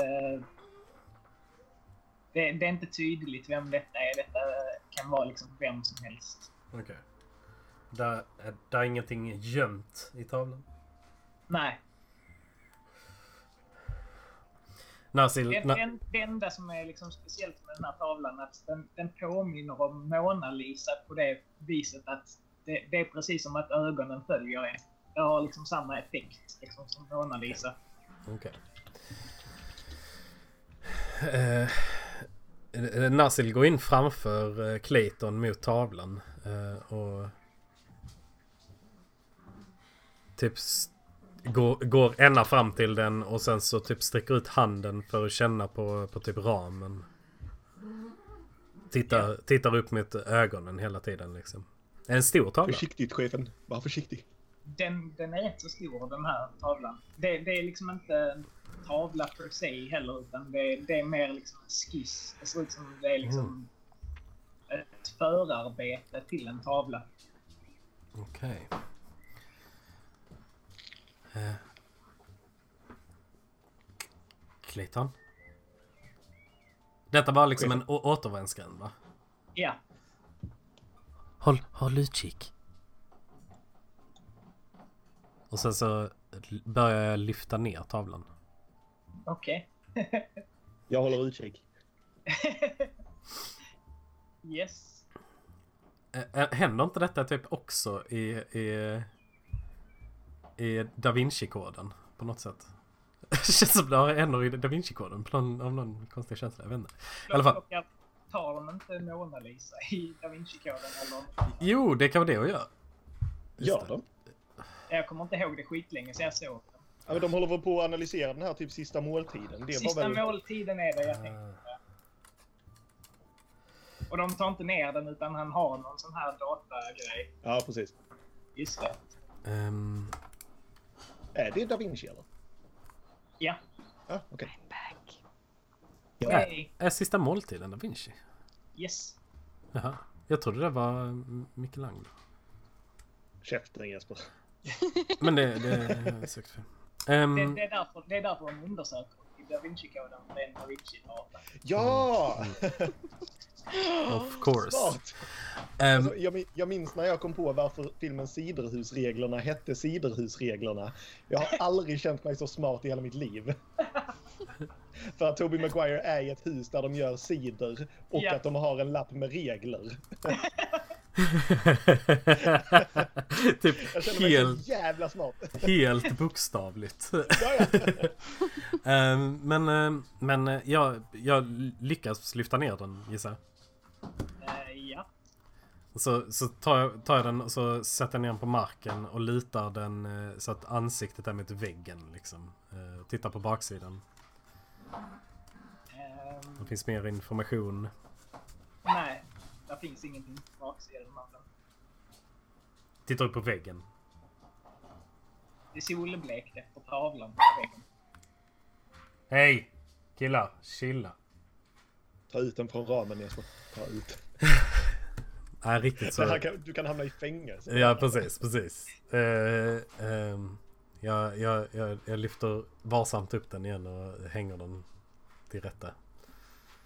S4: Det, det är inte tydligt vem detta är. Detta kan vara liksom vem som helst.
S2: Okej. Där, är- där är ingenting gömt i tavlan?
S4: Nej,
S2: Nazil,
S4: det,
S2: na,
S4: det, det enda som är liksom speciellt med den här tavlan är att den, den påminner om Mona Lisa på det viset att det, det är precis som att ögonen följer er. Det har liksom samma effekt liksom, som Mona Lisa.
S2: Okej. Eh, eh, Nasil går in framför eh, Clayton mot tavlan. Eh, och typ går, går ända fram till den och sen så typ sträcker ut handen för att känna på, på typ ramen. Tittar, tittar upp mot ögonen hela tiden liksom. En stor tavla.
S3: Försiktigt chefen, var försiktig.
S4: Den, den är rätt så stor den här tavlan. Det, det är liksom inte en tavla per se heller utan det, det är mer liksom en skiss. Det ser ut som det är liksom ett förarbete till en tavla.
S2: Okej. Eh. Clayton? Detta var liksom en återvändsgränd va?
S4: Ja,
S2: Håll, håll utkik. Och sen så börjar jag lyfta ner tavlan.
S4: okej. <laughs>
S3: Jag håller utkik. <laughs>
S4: yes.
S2: Händer inte detta typ också i, i, i Da Vinci-koden på något sätt? <laughs> Det känns som det händer i Da Vinci-koden någon, av någon konstig känsla, jag vet inte. I alla fall.
S4: Tar de inte Mona Lisa i Da Vinci-koden eller?
S2: Jo, det kan vara det att göra.
S3: Gör de?
S4: Jag kommer inte ihåg det skitlänge så jag såg den.
S3: Ja, men de håller väl på att analysera den här typ sista måltiden. Det
S4: Sista
S3: var väl...
S4: måltiden är det jag tänkte.
S2: Ah,
S4: Och de tar inte ner den utan han har någon sån här datagrej.
S3: Ja, precis.
S4: Just det.
S2: ehm,
S3: Är det Da Vinci eller?
S4: Ja.
S3: Ja, okej.
S5: Back.
S2: är,
S4: Hey.
S2: är sista måltiden Da Vinci?
S4: Yes.
S2: Jaha. Jag trodde det var Michelangelo.
S3: Käften Jesper.
S2: Men det, det är säkert fel. Ehm,
S4: Det, det, är därför, det är därför de undersöker. Da Vinci-koden för en Da Vinci-data.
S3: Ja!
S2: Of course.
S3: Smart!
S2: Ehm,
S3: Alltså, jag, jag minns när jag kom på varför filmen Ciderhusreglerna hette Ciderhusreglerna. Jag har aldrig känt mig så smart i hela mitt liv. <laughs> För att Tobey Maguire är i ett hus där de gör cider och
S4: Ja.
S3: att de har en lapp med regler. <laughs> <laughs>
S2: typ
S3: Jag känner mig
S2: helt,
S3: så jävla smart.
S2: helt <laughs> bokstavligt. Ehm, <laughs> men ehm, men eh, jag, jag lyckas lyfta ner den gissar jag.
S4: Eh, ja.
S2: Så, så tar, jag, tar jag den och så sätter jag ner den på marken och lutar den eh, så att ansiktet är mot väggen liksom. Eh, tittar på baksidan.
S4: Ehm,
S2: Det finns mer information.
S4: nej, där finns ingenting på baksidan av mappen.
S2: Tittar upp på väggen.
S4: Det är solblekt efter tavlan på väggen.
S2: Hej! Killar, chilla.
S3: Ta ut den från ramen Jesper. Ta ut. <laughs>
S2: Nej, riktigt så.
S3: Det här kan, du kan hamna i fängelse.
S2: Ja, precis, precis. Eh, ehm, jag, jag, jag, jag lyfter varsamt upp den igen och hänger den till rätta.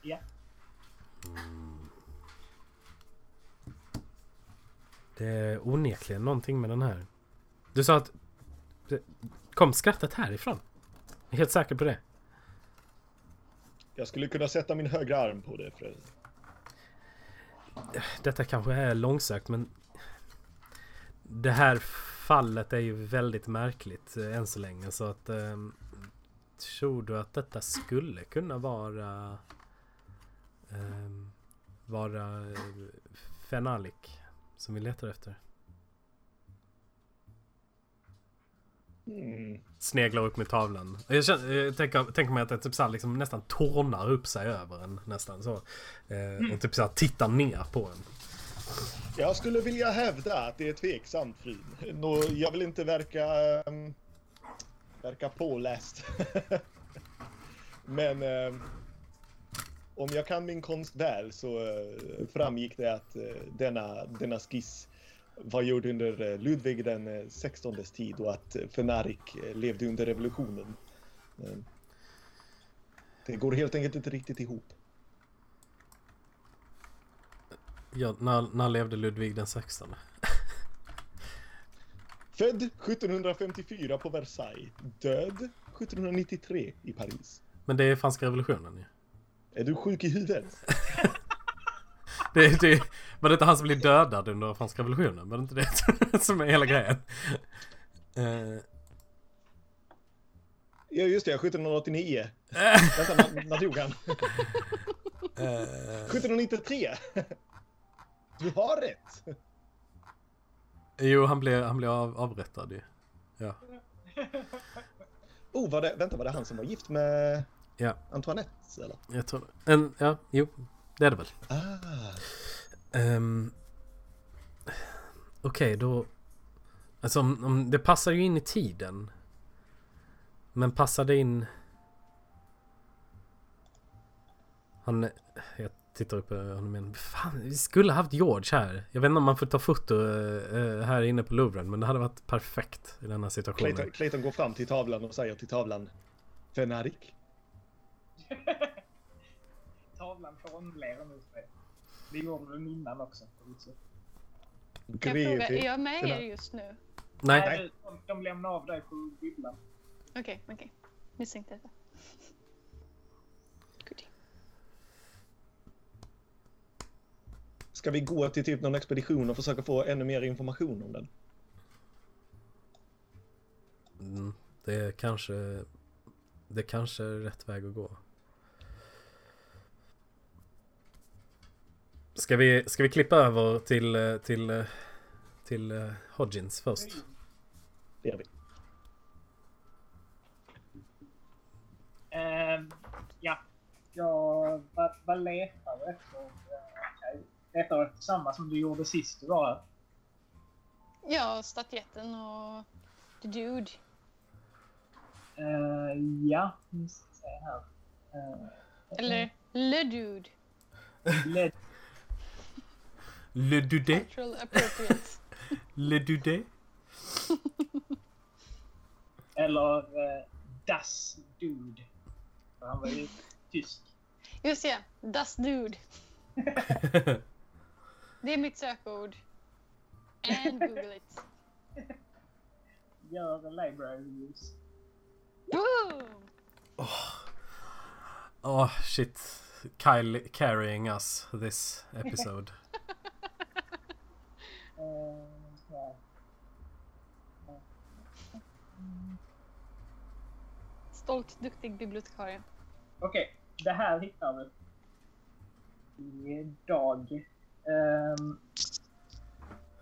S4: Ja.
S2: Det är onekligen någonting med den här. Du sa att... Kom skrattet härifrån? Jag är helt säker på det.
S3: Jag skulle kunna sätta min högra arm på det. För...
S2: Detta kanske är långsökt men... Det här fallet är ju väldigt märkligt eh, än så länge så att... ehm, tror du att detta skulle kunna vara... ehm, vara eh, Fenalik som vi letar efter?
S3: Mm.
S2: Sneglar upp med tavlan. Jag, känner, jag tänker, tänker mig att det typ så här liksom nästan tornar upp sig över en nästan så. Eh, och typ så här tittar ner på en.
S3: Jag skulle vilja hävda att det är tveksamt frun. Nå, jag vill inte verka... ehm, verka påläst. <laughs> Men... ehm, om jag kan min konst väl så eh, framgick det att eh, denna, denna skiss var gjord under eh, Ludvig den eh, 16 tid och att Fenarik levde under revolutionen. Det går helt enkelt inte riktigt ihop.
S2: Ja, när, när levde Ludvig den 16? <laughs>
S3: Född 1754 på Versailles. Död 1793 i Paris.
S2: Men det är franska revolutionen ju.
S3: Är du sjuk i huvudet? <laughs>
S2: Det, det, var det inte han som blev dödad under franska revolutionen? Var det inte det <laughs> som är hela grejen? Eh,
S3: Ja just det, 1789. Vänta, när, när dog han? <laughs>
S2: eh,
S3: 1793! Du har rätt!
S2: jo, han blev, han blev av, avrättad ju. Ja.
S3: Oh, var det, vänta, var det han som var gift med
S2: Ja,
S3: Antoinette? Eller?
S2: jag tror en, Ja, jo. Det är det väl.
S3: Ah,
S2: Um, Okej, då... Alltså om, om, det passar ju in i tiden. Men passar det in... Han... Jag tittar upp på honom igen. Fan, vi skulle haft George här. Jag vet inte om man får ta foto eh, här inne på Louvren. Men det hade varit perfekt i denna situationen.
S3: Clayton, Clayton går fram till tavlan och säger till tavlan Fenarik? <laughs>
S4: Tavlan formlerar nu sig. Det gjorde den innan också.
S5: Kan jag fråga, är jag med er just nu?
S2: Nej,
S4: Nej, de, de lämnar av dig på bibblan.
S5: Okej, okej. Misstänkte detta.
S3: Ska vi gå till typ någon expedition och försöka få ännu mer information om den?
S2: Mm, det är kanske... Det kanske är rätt väg att gå. Ska vi, ska vi klippa över till, eh, till, eh, till eh, Hodgins först?
S3: Det gör vi.
S4: Ehm, ja, jag vad, vad letar du efter? Uh, letar efter samma som du gjorde sist du var här?
S5: Ja, statyetten och the dude.
S4: Eh, ja, nu ska vi se här. Uh,
S5: Eller le dude.
S4: led,
S2: Le Dudé? <laughs> <laughs> Le Dudé?
S4: eller uh, Das Dude. För han var ju tysk.
S5: Just ja, Das Dude. <laughs> Det är mitt sökord. And Google it.
S4: Gör library use.
S5: Boom!
S2: oh shit. Kyle carrying us this episode.
S5: Stolt, duktig bibliotekarie.
S4: Okej, det här hittar vi. Idag. Um, ehm,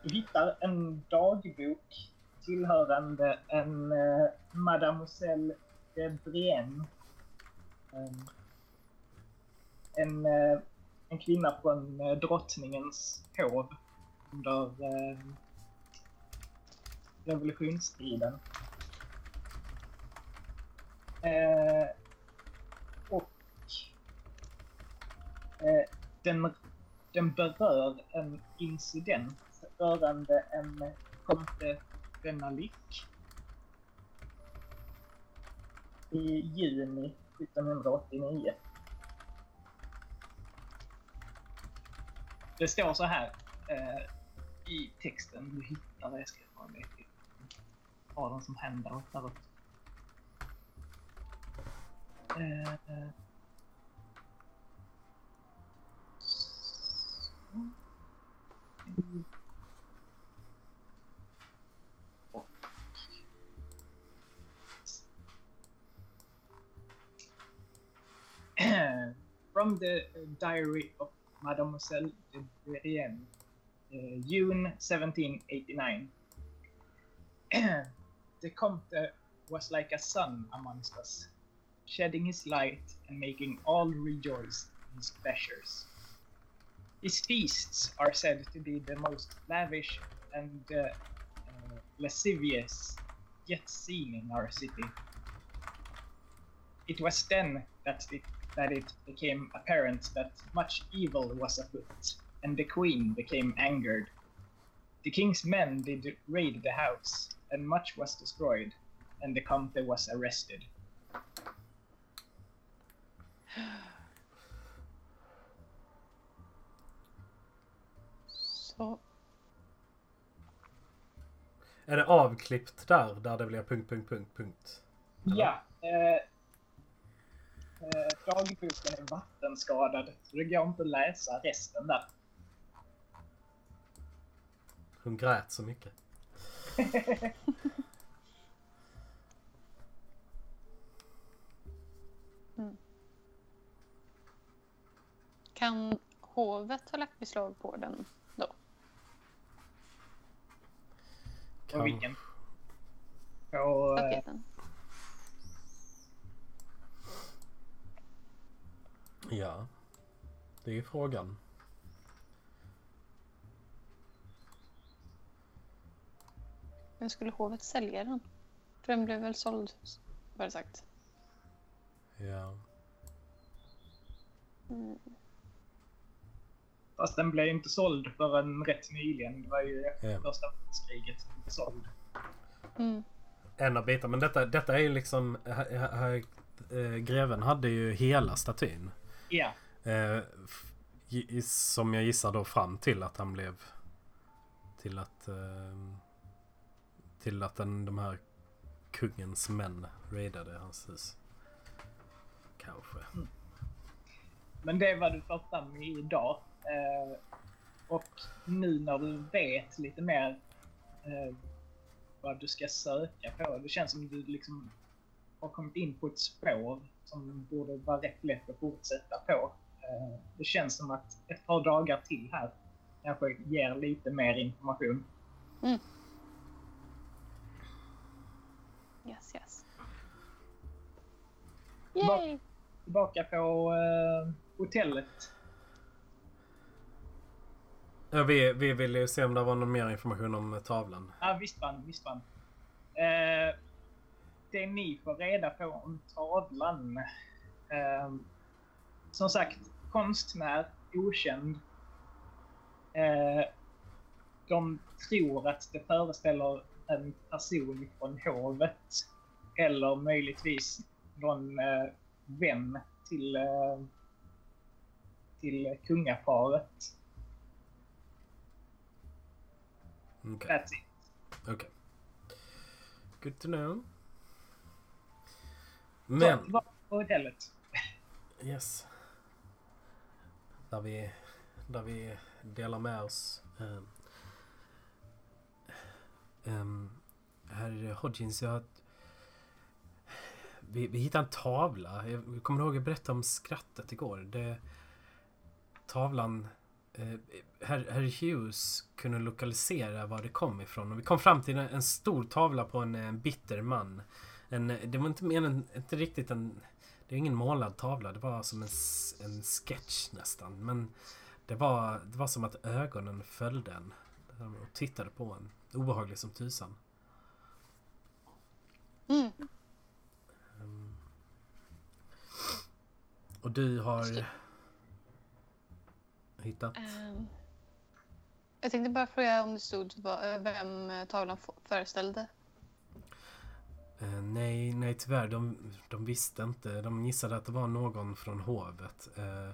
S4: du hittar en dagbok tillhörande en uh, Mademoiselle de Brienne. Um, en, uh, en kvinna från uh, eh, drottningens hov under eh, revolutionsstriden. Eh, och eh, den, den berör en incident rörande en Comte Benalik i juni 1989. Det står så här eh, i texten. Du hittar det. Jag ska bara leta upp vad den som händer och uppe. Eh, eh. Mm. Och- <clears throat> From the diary of Mademoiselle de Brienne, June 1789. <clears throat> the Comte was like a sun amongst us, shedding his light and making all rejoice in his pleasures. His feasts are said to be the most lavish and uh, uh, lascivious yet seen in our city. It was then that it, that it became apparent that much evil was afoot, and the queen became angered. The king's men did raid the house, and much was destroyed, and the Comte was arrested.
S5: Så.
S2: Är det avklippt där? Där det blir punkt, punkt, punkt, punkt?
S4: Ja. Eh, eh, dagboken är vattenskadad, så det går inte att läsa resten där.
S2: Hon grät så mycket. <laughs>
S5: Kan hovet ha lagt beslag på den då?
S4: På vilken? På... Eh,
S5: Paketen?
S2: Ja. Det är ju frågan.
S5: Vem skulle hovet sälja den? För den blev väl såld, var det sagt.
S2: Ja.
S5: Mm.
S4: fast den blev inte såld förrän rätt nyligen. Det var ju efter
S2: Ja.
S4: första världskriget såld.
S5: Mm.
S2: En av bitarna. Men detta, detta är ju liksom... Här, här, eh, greven hade ju hela statyn.
S4: Ja.
S2: Gi- som jag gissar då fram till att han blev... Till att... Eh, till att den, de här kungens män raidade hans hus. Kanske.
S4: Men det är vad du får fram idag. Eh, och nu när du vet lite mer eh, vad du ska söka på. Det känns som du liksom har kommit in på ett spår som borde vara rätt lätt att fortsätta på. Eh, det känns som att ett par dagar till här kanske ger lite mer information.
S5: Yes, yes. Yay!
S4: Tillbaka på eh, hotellet.
S2: Ja, vi, vi ville ju se om det var någon mer information om tavlan.
S4: Ja, visst fan, visst fan. Eh, det ni får reda på om tavlan. Eh, som sagt, konstnär, okänd. Eh, de tror att det föreställer en person från hovet. Eller möjligtvis någon eh, vän till, eh, till kungaparet.
S2: Okej.
S4: That's it.
S2: Okej. Good to know.
S4: Så,
S2: Men,
S4: tillbaka på hotellet. <laughs>
S2: yes. Där vi, där vi delar med oss. Um, um, herr Hodgins, jag... Vi, vi hittade en tavla. Jag kommer ihåg att jag berättade om skrattet igår. Det, tavlan... Eh, herr, herr Hughes kunde lokalisera var det kom ifrån. Och vi kom fram till en, en stor tavla på en, en bitter man. En, det var inte mer inte riktigt en... Det är ingen målad tavla. Det var som en, en sketch nästan. Men det var, det var som att ögonen följde en. Och tittade på en. Obehaglig som tusan.
S5: Mm.
S2: Och du har hittat?
S5: Ehm, jag tänkte bara fråga om det stod eh, vem eh, tavlan föreställde.
S2: Eh, nej, nej tyvärr. De, de visste inte. De gissade att det var någon från hovet. Eh,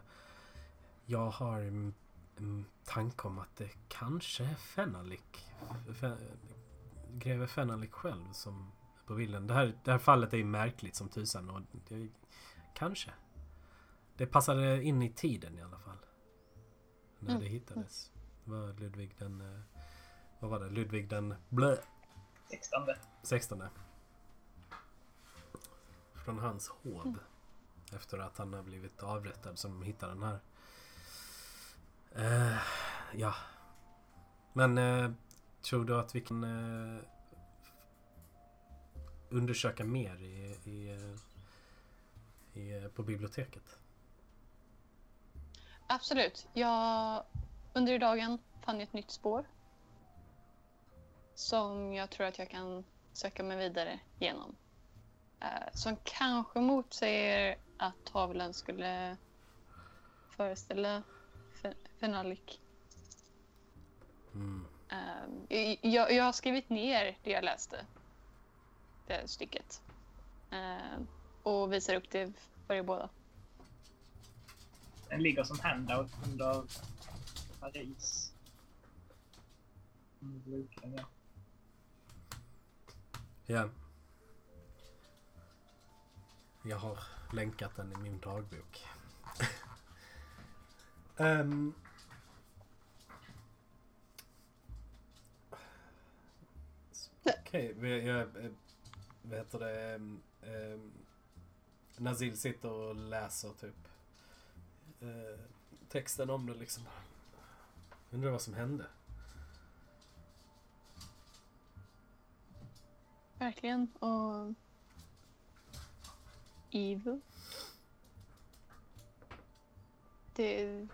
S2: jag har en, en tanke om att det kanske är Fenalik. Fe, greve Fenalik själv som på bilden. Det här, det här fallet är ju märkligt som tusan. Och det, kanske. Det passade in i tiden i alla fall. När
S5: Mm.
S2: det hittades. Det var Ludvig den... eh, Vad var det? Ludvig den... Blö,
S4: 16.
S2: 16. Från hans hov. Efter att han har blivit avrättad som hittar den här. Eh, ja. Men eh, tror du att vi kan eh, undersöka mer i, i, i, på biblioteket?
S5: Absolut. Jag, under dagen fann jag ett nytt spår. Som jag tror att jag kan söka mig vidare genom. Eh, som kanske motsäger att tavlan skulle föreställa Fe- Fenalik.
S2: Mm.
S5: Eh, jag, jag har skrivit ner det jag läste. Det stycket. Eh, och visar upp det för er båda.
S4: Den ligger som handout under Paris. Ja.
S2: Ja. Jag har länkat den i min dagbok. um. <laughs> Okej, okay, jag... Vad heter det? Um, Nazil sitter och läser typ eh, texten om det liksom. Undrar vad som hände.
S5: Verkligen. Och... Evil. Det...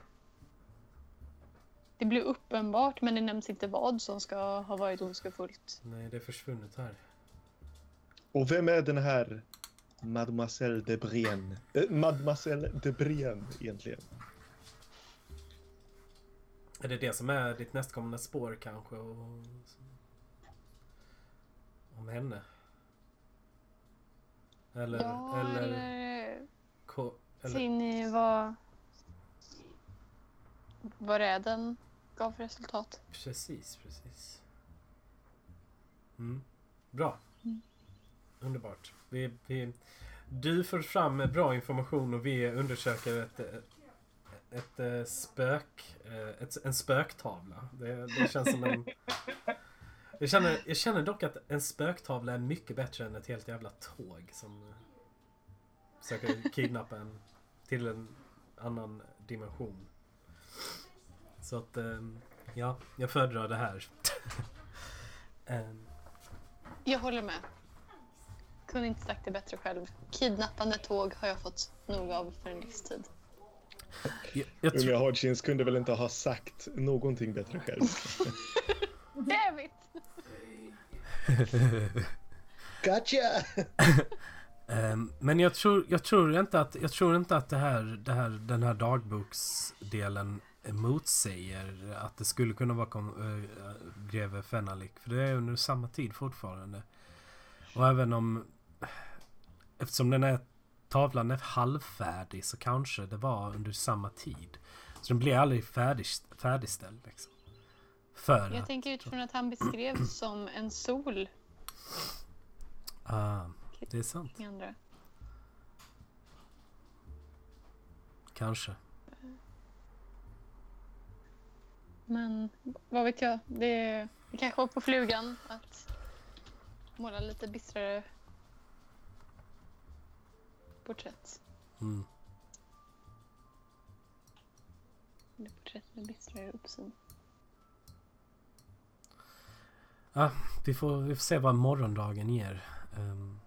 S5: Det blir uppenbart, men det nämns inte vad som ska ha varit ondskefullt.
S2: Nej, det är försvunnet här.
S3: Och vem är den här Mademoiselle de Brienne? Eh, Mademoiselle de Brienne egentligen?
S2: Är det det som är ditt nästkommande spår kanske? Och... Om henne? Eller...
S5: ja,
S2: eller,
S5: eller...
S2: ko, eller
S5: Ser ni vad... Vad räden gav för resultat?
S2: Precis, precis. Mm. Bra.
S5: Mm.
S2: Underbart. Vi, vi, du får fram bra information och vi undersöker ett, ett, ett, eh, spök, eh, ett, en spöktavla. Det, det känns som en... Jag känner, jag känner dock att en spöktavla är mycket bättre än ett helt jävla tåg som eh, försöker kidnappa en till en annan dimension. Så att, ja, jag föredrar det här. <laughs>
S5: Jag håller med. Kunde inte sagt det bättre själv. Kidnappande tåg har jag fått nog av för en livstid.
S2: jag, jag,
S3: Unga
S2: tror,
S3: Hodgins kunde väl inte ha sagt någonting bättre själv. <laughs>
S5: Damn it! <laughs>
S3: Gotcha! <laughs>
S2: ehm, men jag tror, jag tror inte att, jag tror inte att det här, det här, den här dagboksdelen motsäger att det skulle kunna vara kon, äh, greve Fenalik. För det är under samma tid fortfarande. Och även om... Eftersom den är tavlan är halvfärdig så kanske det var under samma tid. Så den blir aldrig färdig, färdigställd liksom. För
S5: Jag
S2: att...
S5: tänker utifrån att han beskrevs <clears throat> som en sol.
S2: Ah, det är sant.
S5: Andra.
S2: Kanske.
S5: Men vad vet jag. Det, det kanske var på flugan att måla lite bistrare porträtt.
S2: Mm.
S5: Eller porträtt med bistrare uppsyn.
S2: Ah, vi, får, vi får se vad morgondagen ger. Um,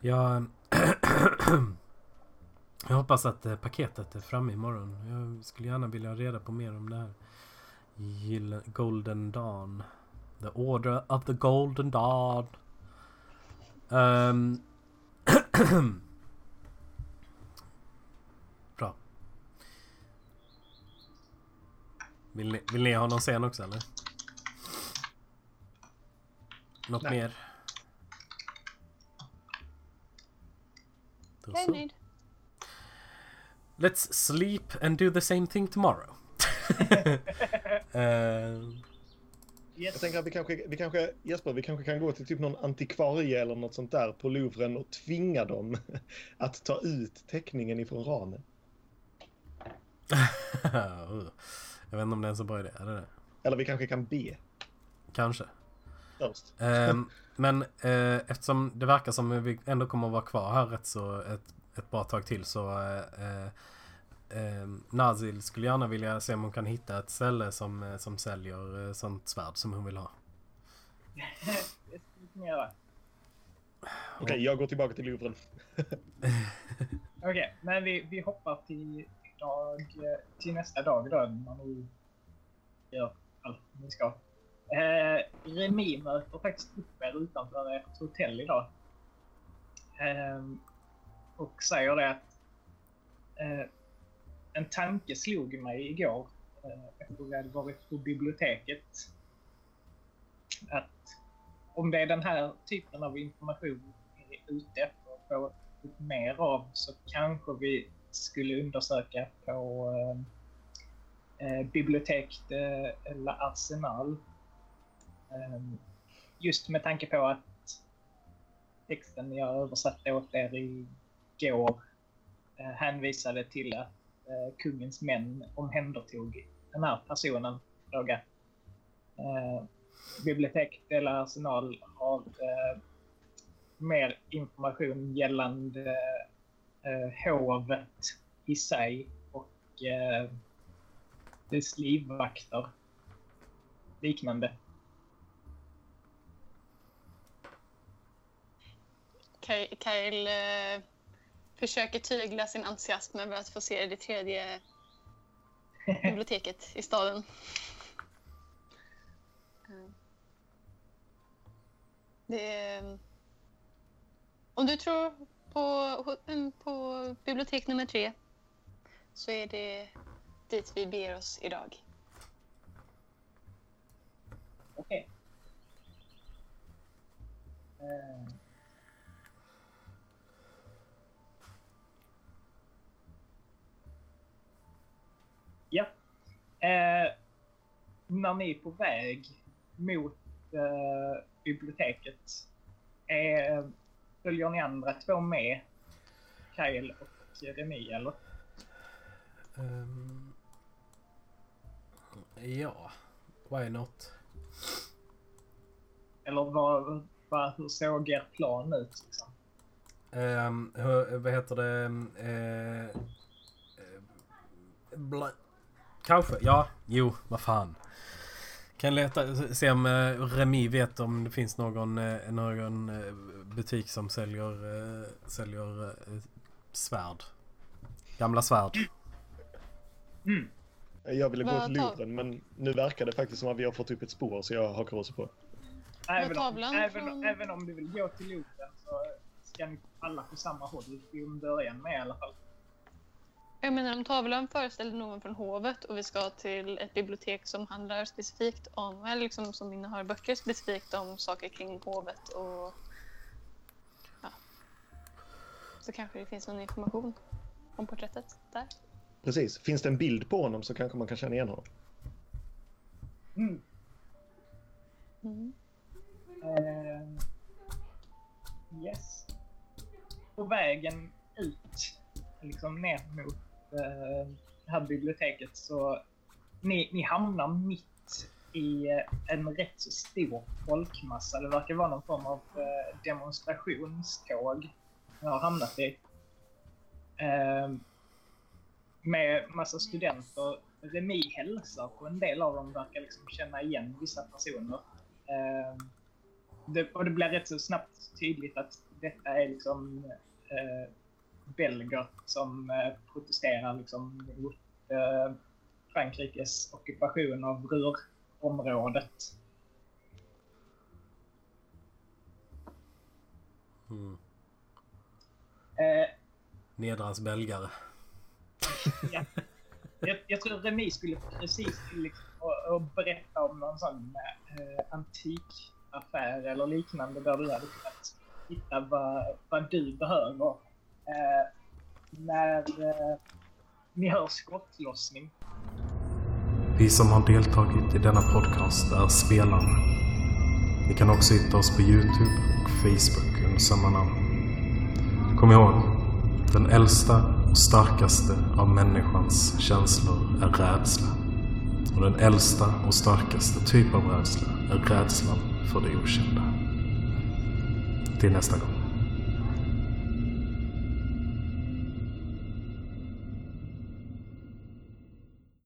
S2: jag, <clears throat> jag hoppas att eh, paketet är framme imorgon. Jag skulle gärna vilja ha reda på mer om det här. Golden Dawn. The Order of the Golden Dawn. Ehm, <clears throat> Bra. Vill ni, vill ni ha någon scen också eller? Något
S3: Nej.
S2: mer? Då
S5: Jag är
S2: så.
S5: nöjd.
S2: Let's sleep and do the same thing tomorrow. <laughs> Ehm,
S3: Jag
S4: Yes.
S3: tänker att vi kanske, vi kanske, Jesper, vi kanske kan gå till typ någon antikvarie eller något sånt där på Louvren och tvinga dem <laughs> att ta ut teckningen ifrån ramen. <laughs>
S2: jag vet inte om det är en så bra idé. Är det det?
S3: Eller vi kanske kan be
S2: Kanske.
S3: först.
S2: Ehm, <laughs> men eh, eftersom det verkar som vi ändå kommer att vara kvar här rätt så ett, ett bra tag till så eh, eh, Nazil skulle gärna vilja se om hon kan hitta ett ställe som, eh, som säljer eh, sånt svärd som hon vill ha.
S4: Det ska vi kunna göra.
S3: Okej, jag går tillbaka till Louvren. <laughs>
S4: Okej, men vi, vi hoppar till, dag, till nästa dag då när ni gör allt ni ska. Eh, Remi möter faktiskt upp er utanför ert hotell idag. Eh, och säger det att eh, en tanke slog mig igår eh, efter att vi hade varit på biblioteket. Att om det är den här typen av information ni är ute efter att få ut mer av så kanske vi skulle undersöka på eh, eh biblioteket eh, eller arsenal. Eh, just med tanke på att texten jag översatte åt er igår eh, hänvisade till att eh, kungens män omhändertog den här personen fråga. Eh, biblioteket eller arsenal har eh, mer information gällande eh, hovet i sig och eh, dess livvakter. Liknande.
S5: Kyle, eh, försöker tygla sin entusiasm över att få se det tredje <laughs> biblioteket i staden. Eh, är, om du tror på, på bibliotek nummer tre så är det dit vi beger oss idag.
S4: Okej. Eh. Ja. Eh, när ni är på väg mot eh, biblioteket, eh, följer ni andra två med Kyle och Remi eller?
S2: Ehm, ja, why not?
S4: Eller vad, vad, hur såg er plan ut? Liksom?
S2: Um, hur, vad heter det? Uh, bla, kanske, ja, jo, vad fan. Kan leta, se om uh, Remi vet om det finns någon, uh, någon uh, butik som säljer, uh, säljer uh, svärd. Gamla svärd.
S4: Mm.
S3: Jag ville gå till Louvren, men nu verkar det faktiskt som att vi har fått upp ett spår, så jag hakar också på.
S4: Även, om, även,
S5: från-
S4: även om du vill gå till Louvren så ska ni alla på samma håll en början med i alla fall.
S5: Jag menar om tavlan föreställer någon från hovet och vi ska till ett bibliotek som handlar specifikt om, eller liksom som innehar böcker specifikt om saker kring hovet och Så kanske det finns någon information om porträttet där.
S3: Precis. Finns det en bild på honom så kanske man kan känna igen honom.
S4: Mm.
S5: Mm.
S4: Eh, yes. På vägen ut, liksom ner mot eh, det här biblioteket så ni, ni hamnar mitt i eh, en rätt så stor folkmassa. Det verkar vara någon form av eh, demonstrationståg ni har hamnat i. Eh, med massa studenter. Remi hälsar på en del av dem, verkar liksom känna igen vissa personer. Eh, det, och det blir rätt så snabbt tydligt att detta är liksom eh, belger som eh, protesterar liksom mot eh, Frankrikes ockupation av Ruhrområdet.
S6: Mm.
S4: Eh,
S6: Nedrans belgare.
S4: ja. jag, jag tror Remi skulle precis liksom, och, och berätta om någon sån eh, antikaffär eller liknande där du hade kunnat hitta vad, vad du behöver. Eh, när eh, ni hör skottlossning
S2: Vi som har deltagit i denna podcast är spelarna. Ni kan också hitta oss på Youtube och Facebook under samma namn. Kom ihåg, den äldsta och starkaste av människans känslor är rädsla. Och den äldsta och starkaste typ av rädsla är rädslan för det okända. Till nästa gång.